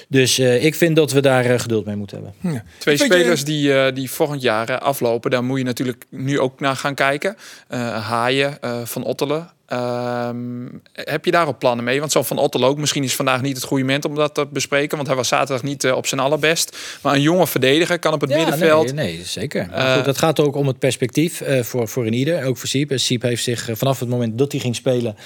Dus eh, ik vind dat we daar eh, geduld mee moeten hebben. Ja. Twee je- spelers die, eh, die volgend jaar eh, aflopen, daar moet je natuurlijk nu ook naar gaan kijken. Eh, Haaien, eh, Van Ottelen. Ehm, heb je daar ook plannen mee? Want zo Van Ottelen ook, misschien is vandaag niet het goede moment om dat te bespreken. Want hij was zaterdag niet eh, op zijn allerbest. Maar een jonge verdediger kan op het middenveld. Nee, nee zeker. Maar Eh, goed, dat gaat ook om het perspectief eh, voor, voor een ieder. Ook voor Siep. En Siep heeft zich vanaf het moment dat hij ging spelen,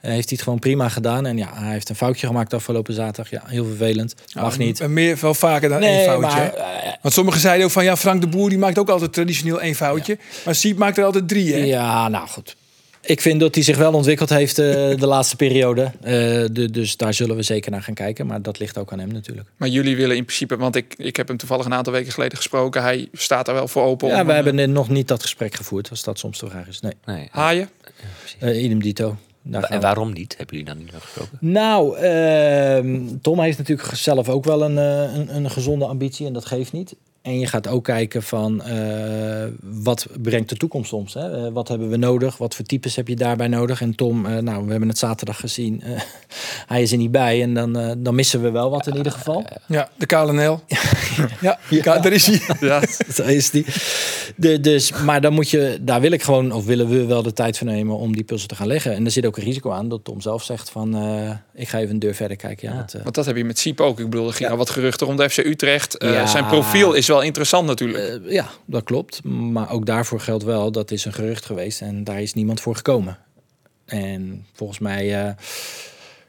eh, heeft hij het gewoon prima gedaan. En ja, hij heeft een foutje gemaakt afgelopen zaterdag. Ja, heel vervelend. Mag niet. En Meer, wel vaker dan Nee, één foutje. maar? Want sommigen zeiden ook van ja, Frank de Boer die maakt ook altijd traditioneel één foutje. Maar Siep maakt er altijd drie. Hè? Ja, nou goed. Ik vind dat hij zich wel ontwikkeld heeft eh, de laatste periode. Eh, de, dus daar zullen we zeker naar gaan kijken. Maar dat ligt ook aan hem natuurlijk. Maar jullie willen in principe, want ik, ik heb hem toevallig een aantal weken geleden gesproken. Hij staat daar wel voor open. Ja, we een, hebben nog niet dat gesprek gevoerd. Als dat soms de vraag is. Nee. Nee. Haaien. Eh, idem dito. En waarom niet? Hebben jullie dan niet nog gesproken? Nou, ehm, Tom heeft natuurlijk zelf ook wel een, eh, een, een gezonde ambitie en dat geeft niet. En je gaat ook kijken van eh, wat brengt de toekomst soms. Hè? Eh, wat hebben we nodig? Wat voor types heb je daarbij nodig? En Tom, eh, nou, we hebben het zaterdag gezien. eh, hij is er niet bij en dan, dan missen we wel wat in ieder geval. Ja, de KLNL. ja, ja. daar is hij. Ja. Daar is die. De, dus, maar dan moet je, daar wil ik gewoon, of willen we wel de tijd voor nemen om die puzzel te gaan leggen. En er zit ook een risico aan dat Tom zelf zegt van, eh, ik ga even een deur verder kijken. Ja, dat, Want dat heb je met Siep ook. Ik bedoel, er ging al wat geruchten rond de FC Utrecht. Eh, Ja. Zijn profiel is wel interessant natuurlijk. Eh, ja, dat klopt. Maar ook daarvoor geldt wel, dat is een gerucht geweest en daar is niemand voor gekomen. En volgens mij eh,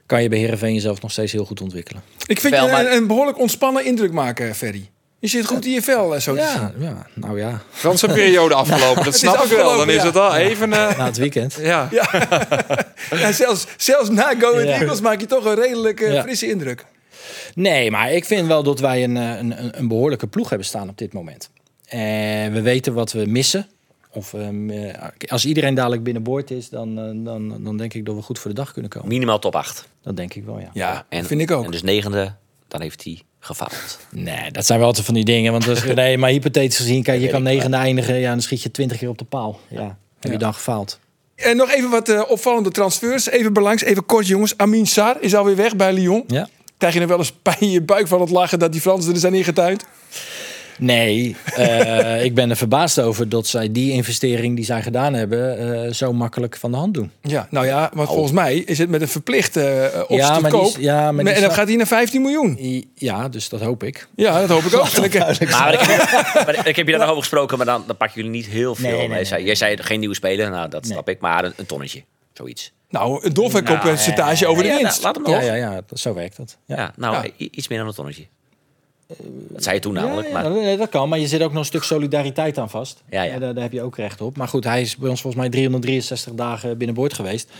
kan je bij Heerenveen jezelf nog steeds heel goed ontwikkelen. Ik vind Wel, je maar- een, een behoorlijk ontspannen indruk maken, Ferry. Je zit goed in je vel, eh, zo. Ja, ja, nou ja, zijn periode afgelopen. Dat snap ik wel. Dan is het al even... eh, na het weekend. ja. Ja, zelfs, zelfs na Go Ahead. Eagles maak je toch een redelijk Ja. frisse indruk. Nee, maar ik vind wel dat wij een, eh, een, een, een behoorlijke ploeg hebben staan op dit moment. En we weten wat we missen. Of ehm, eh, als iedereen dadelijk binnenboord is, dan, eh, dan, dan denk ik dat we goed voor de dag kunnen komen. Minimaal top 8. Dat denk ik wel, ja. Ja, En, vind ik ook. En dus negende, dan heeft hij gefaald. Nee, dat zijn wel altijd van die dingen. Want als, nee, maar hypothetisch gezien, kijk, je kan negende eindigen. Ja, dan schiet je twintig keer op de paal. Ja, heb je dan gefaald? En nog even wat eh, opvallende transfers. Even belangs, even kort jongens. Amin Sar is alweer weg bij Lyon. Ja. Krijg je nog wel eens pijn in je buik van het lachen dat die Fransen er zijn ingetuind? Nee, eh, ik ben er verbaasd over dat zij die investering die zij gedaan hebben... eh, zo makkelijk van de hand doen. Ja, nou ja, want volgens mij is het met een verplichte uh, optie Ja, te maar die koop. ja, maar en dan gaat hij naar 15 miljoen. Ja, dus dat hoop ik. Ja, dat hoop ik ook. Maar ik, heb, maar ik heb je daar nog over gesproken, maar dan, dan pakken jullie niet heel veel. Nee, nee, Nee, nee, Jij, jij zei geen nieuwe speler, nou dat snap ik, maar een, een tonnetje. Zoiets. Nou, een doorverkooppercentage over de Ja, winst. nou, laat hem. Ja, Ja, ja, zo werkt dat. Ja. nou, iets meer dan een tonnetje. Dat zei je toen namelijk. Ja, maar... ja, nee, dat kan, maar je zit ook nog een stuk solidariteit aan vast. Ja, ja. Daar, daar heb je ook recht op. Maar goed, hij is bij ons volgens mij 363 dagen binnenboord geweest.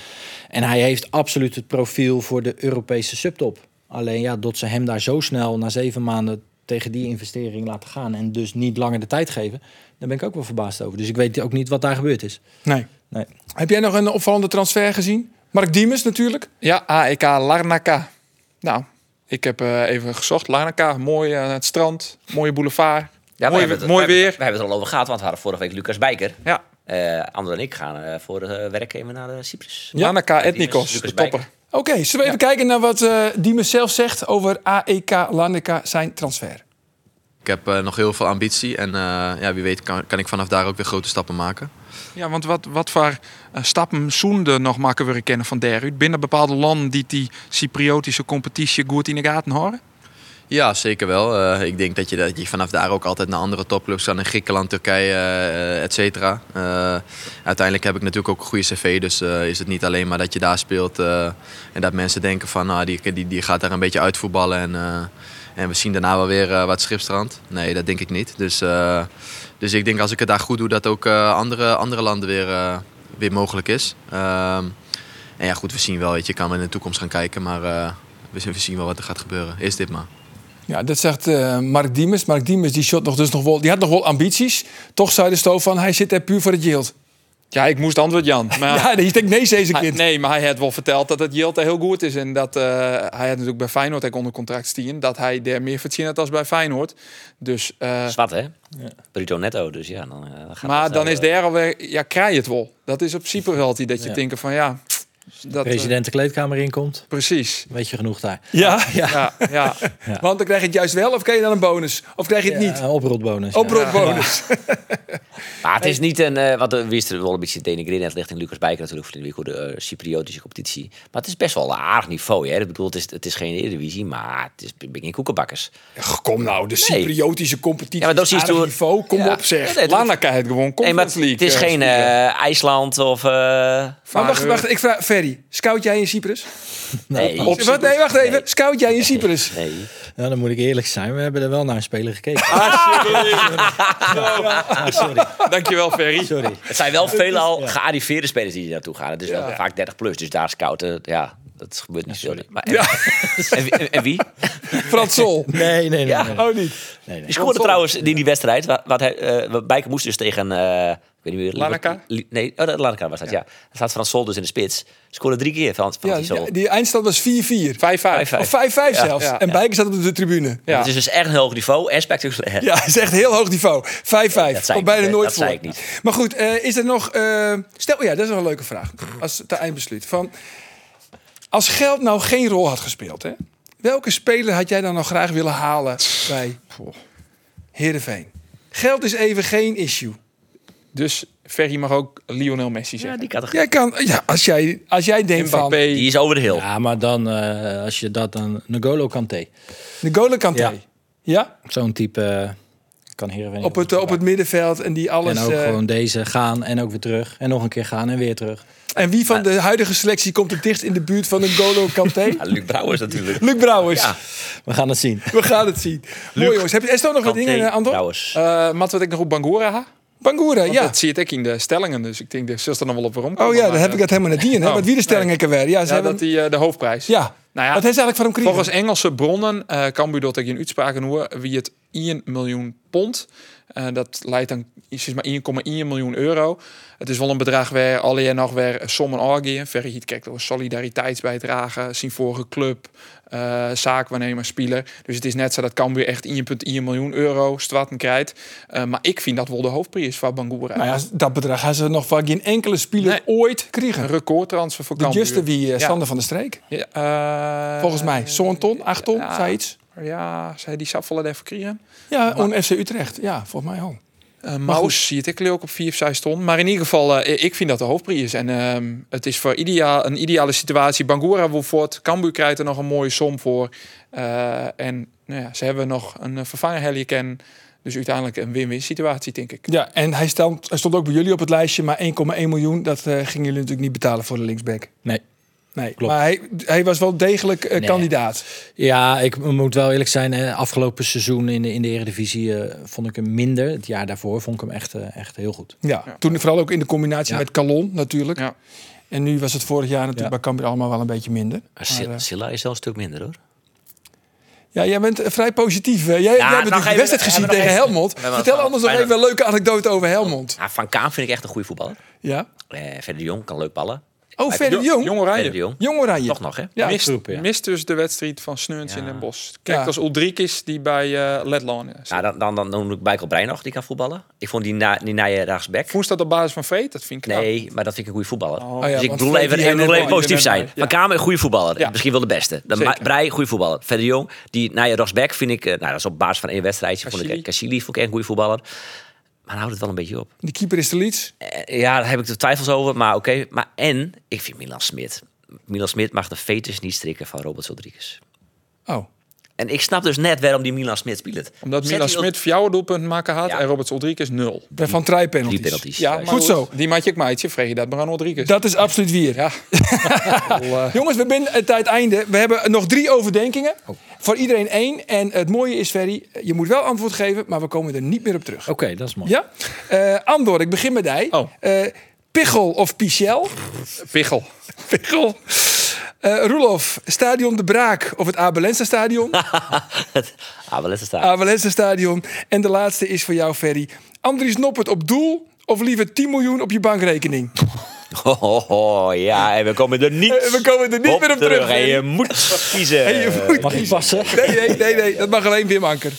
En hij heeft absoluut het profiel voor de Europese subtop. Alleen ja, dat ze hem daar zo snel na zeven maanden tegen die investering laten gaan... en dus niet langer de tijd geven, daar ben ik ook wel verbaasd over. Dus ik weet ook niet wat daar gebeurd is. Nee. Nee. Heb jij nog een opvallende transfer gezien? Mark Diemers natuurlijk. Ja, AEK Larnaca. Nou, ik heb eh, even gezocht. Larnaca, mooi aan het strand, mooie boulevard. Ja, mooi hebben het, mooi we hebben- weer. We hebben het er al over gehad, want we hadden vorige week Lucas Bijker. Ja, Eh Ander en ik gaan eh, voor werk even naar de Cyprus. Larnaca Lucas Ethnikos, de topper. Oké, zullen we even kijken naar wat eh Diemers zelf zegt over AEK Larnaca, zijn transfer. Ik heb eh, nog heel veel ambitie en eh, ja, wie weet kan, kan ik vanaf daar ook weer grote stappen maken. Ja, want wat, wat voor eh, stappen zoende nog maken we kennen van daaruit? Binnen bepaalde landen die die Cypriotische competitie goed in de gaten houden? Ja, zeker wel. Ik denk dat je, dat je vanaf daar ook altijd naar andere topclubs kan. In Griekenland, Turkije, eh et cetera. Uiteindelijk heb ik natuurlijk ook een goede cv. Dus is het niet alleen maar dat je daar speelt. en dat mensen denken van nou, die, die, die gaat daar een beetje uitvoetballen. En, en we zien daarna wel weer eh, wat schipstrand. Nee, dat denk ik niet. Dus, eh, dus ik denk als ik het daar goed doe, dat ook eh, andere, andere landen weer, weer mogelijk is. Ehm, en ja, goed, we zien wel. Weet je, kan in de toekomst gaan kijken. Maar we, zien- we zien wel wat er gaat gebeuren. Is dit maar. Ja, dat zegt Mark Diemers. Mark Diemers die, shot nog dus nog wel, die had nog wel ambities. Toch zei de stoof van, hij zit er puur voor het yield. Ja, ik moest antwoord Jan. Maar Ja, die denkt nee, deze hij- kind. nee, maar hij had wel verteld dat het er heel goed is. En dat eh, hij had natuurlijk bij Feyenoord ook onder contract staan. Dat hij daar meer verdiend had als bij Feyenoord. Dus, eh, Zwart, hè? Bruto netto, dus ja. Dan, dan gaat maar dan wel, is daar alweer, ja, krijg je het wel. Dat is op Cyprus altijd dat je Ja. denkt van ja, dat, eh, President de kleedkamer inkomt, precies. weet je genoeg daar. Ja, Ja, ja. want dan krijg je het juist wel of krijg je dan een bonus? Of krijg je het Ja, niet? een oprotbonus. ja. Oproepbonus. Maar het is niet een, eh wat de wist er wel een beetje denigreren net richting Lucas Bijker natuurlijk voor de eh, Cypriotische competitie. Maar het is best wel een aardig niveau, hè? Ik bedoel, het is, het is geen Eredivisie, maar het is geen koekenbakkers. Ach, Kom nou, de Cypriotische competitie. Ja, maar dat is aardig niveau. Kom Ja. op zeg. Ja, nee, heeft gewoon Nee, maar het is eh, geen eh, IJsland of... eh, Maar wacht, wacht, ik vraag Ferry. Scout jij in Cyprus? nee. Op, nee, wacht even. Scout jij in Cyprus? Nee. Ja, dan moet ik eerlijk zijn. We hebben er wel naar een speler gekeken. Dankjewel, Ferry. Sorry. Het zijn wel veelal gearriveerde spelers die er naartoe gaan. Het is wel vaak 30 plus, dus daar scouten, ja, dat gebeurt niet veel. Maar, en, en, wie- en wie? Frans Sol. Nee, nee, nee. Ja. nee, nee. Oh, niet. nee, nee. Die scoorde trouwens in die wedstrijd. Wat, wat hij, eh, Bijker moest dus tegen. eh weet niet meer. Nee, oh, was dat, ja. Daar staat Frans Sol dus in de spits. Scoorde drie keer van, van Ja, die Sol. die, die eindstand was 4-4. 5-5. Of 5-5 zelfs. ja, en ja. Bijker zat op de tribune. Ja. Het is dus echt een hoog niveau en spectaculair. Ja, het is echt heel hoog niveau. 5-5. zei Komt ik bijna nooit Dat voor. zei ik niet. Maar goed, eh, is er nog... eh, stel, ja, dat is wel een leuke vraag. Als het eindbesluit. Van, als geld nou geen rol had gespeeld, hè, welke speler had jij dan nog graag willen halen bij Heerenveen? Geld is even geen issue. Dus Ferry mag ook Lionel Messi Ja, zeggen. die kan. Jij kan, ja, als jij, als jij denkt Mbappé. van Die is over de hill. Ja, maar dan, eh, als je dat dan... N'Golo Kanté. N'Golo Kanté. Ja. Ja. Zo'n type eh, kan Heerenveen Op, het, op het middenveld en die alles... En ook eh, gewoon deze gaan en ook weer terug. En nog een keer gaan en weer terug. en wie van de huidige selectie komt het dichtst in de buurt van N'Golo Kanté? Ja, Luc Brouwers natuurlijk. Luc Brouwers. Ja. We gaan het zien. We gaan het zien. Mooi jongens. Heb je er staan nog wat Kanté, dingen, Anton? Brouwers. Eh Mat, wat ik nog op Bangura ha? Bangura, ja. Dat zie je ook in de stellingen. Dus ik denk, dat zullen er nog wel op waarom. Oh ja, dan heb eh, ik het helemaal net die. Hè? Oh, Wat wie de stelling ik er weer? Ja, ze Ja, hebben... dat die eh, de hoofdprijs. ja. Nou ja, Wat ze eigenlijk van hem Volgens? Engelse bronnen eh kan u dat ik in uitspraken hoor wie het 1 miljoen pond. Eh, dat leidt dan is maar 1,1 miljoen euro. Het is wel een bedrag waar alleen nog weer sommen aangeven. Verre hiet kijkt door solidariteitsbijdrage, zien vorige club, eh zaakwaarnemer, speler. Dus het is net zo dat Cambuur echt 1,1 miljoen euro straten krijgt. Eh, maar ik vind dat wel de hoofdprijs van Bangura. Nou ja, dat bedrag hebben ze nog van geen enkele speler Nee. ooit Een kregen. recordtransfer voor De Cambuur. juiste wie uh, Ja. Sander van der Streek. Ja, eh, Volgens mij. Zo'n ton, acht ton, ja. zei die Saffel even kregen. Ja, on FC Utrecht. Ja, volgens mij al. Uh, Maus zie ik ook op 4 of 6 ton. Maar in ieder geval, eh, ik vind dat de hoofdprijs is. En ehm, het is voor ideaal, een ideale situatie. Bangura wil voort. Cambuur krijgt er nog een mooie som voor. Eh, en nou ja, ze hebben nog een uh, vervanger Helliken. Dus uiteindelijk een win-win situatie, denk ik. Ja, en hij stond, hij stond ook bij jullie op het lijstje. Maar 1,1 miljoen, dat eh, gingen jullie natuurlijk niet betalen voor de linksback. Nee. Nee, Klopt. maar hij, hij was wel degelijk eh, Nee. kandidaat. Ja, ik moet wel eerlijk zijn. hè, Afgelopen seizoen in de, in de Eredivisie eh, vond ik hem minder. Het jaar daarvoor vond ik hem echt, eh, echt heel goed. Ja, toen vooral ook in de combinatie Ja. met Calon natuurlijk. Ja. En nu was het vorig jaar natuurlijk Ja. bij Cambuur allemaal wel een beetje minder. Maar Sil- Maar, eh, Silla is wel een stuk minder hoor. ja, jij bent vrij positief. Jij, jij hebt de wedstrijd gezien tegen even- Helmond. Vertel anders nog even een leuke anekdote over Helmond. Ja, Van Kaam vind ik echt een goede voetballer. Ja? Eh Verder de Jong kan leuk ballen. Oh, Verder Jong. Jong Oranje. de Jong. Jong Oranje. Toch nog hè? Ja, mist, groep, ja. mist dus de wedstrijd van Sneuns in Den Bosch. Kijk, Ja. als Ulrikis die bij eh Letland is. Nou, dan, dan, dan noem ik Michael Brein nog, die kan voetballen. Ik vond die, na, die rechtsback. Voest dat op basis van Vreed? Dat vind ik knap. Nee, maar dat vind ik een goede voetballer. Oh, ja, dus ik bedoel even, even positief zijn. Van Kamer een goede voetballer. Ja. Misschien wel de beste. De Zeker. Brei, goede voetballer. Verder de Jong, die Nije rechtsback vind ik... eh, Nou, dat is op basis van één wedstrijdje. Vond ik Cassili. Cassili vond ik echt een goede voetballer. Maar houdt het wel een beetje op. Die keeper is de Leeds. Eh, Ja, daar heb ik de twijfels over. Maar oké. Maar en, ik vind Milan Smit. Milan Smit mag de fetus niet strikken van Robert Rodriguez. Oh. En ik snap dus net waarom die Milan Smit speelt. Omdat Zet Milan Smit jouw doelpunt maken had Ja. en Robert Ulrikis nul. Bij Van Drie penalties. penalties. Ja, Goed zo. Die maatje ik maatje, vreeg je dat maar aan Ulrikis. Dat is absoluut weer. Ja. Jongens, we zijn het het einde. We hebben nog drie overdenkingen. Oh. Voor iedereen één. En het mooie is, Ferry, je moet wel antwoord geven, maar we komen er niet meer op terug. Oké, dat is mooi. Ja? Eh Andor, ik begin met jij. Oh. Eh, Pichel of Pichel? Pichel. Pichel. Eh Roelof, Stadion De Braak of het Abelense Stadion? Wel eens staan. Abelense Stadion. En de laatste is voor jou, Ferry. Andries Noppert op doel of liever 10 miljoen op je bankrekening? Oh, oh, oh, ja, en we komen er niet, we komen er niet meer op terug. En je moet kiezen. En je moet Mag ik passen? Nee, nee, nee, nee, dat mag alleen Wim Anker.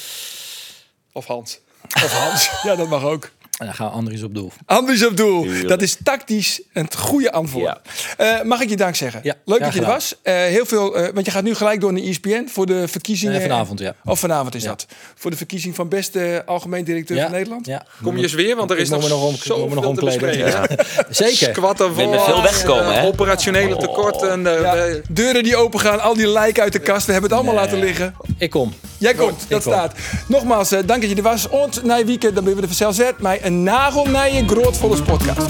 Of Hans. Of Hans. Ja, dat mag ook. En dan gaan Andries op doel. Andries op doel. Tuurlijk. Dat is tactisch een goede antwoord. Eh, mag ik je dank zeggen? Ja, Leuk dat je er was. Eh, heel veel, eh, want je gaat nu gelijk door naar ESPN voor de verkiezingen. Vanavond, ja. Of vanavond is Ja. dat. Voor de verkiezing van beste algemeen directeur Ja, van Nederland. Ja. Kom je eens weer, want er is nog nog om- zoveel nog omkleden. Zeker. Squatten met veel weggekomen, hè? Operationele tekorten. Ja, eh, deuren die open gaan, al die lijken uit de kast. We hebben het allemaal Nee. laten liggen. Ik kom. Jij komt, dat staat. Nogmaals, eh, dank dat je er was. Ont na weekend, dan ben we er vanzelf zet. Maar een je grootvolle podcast.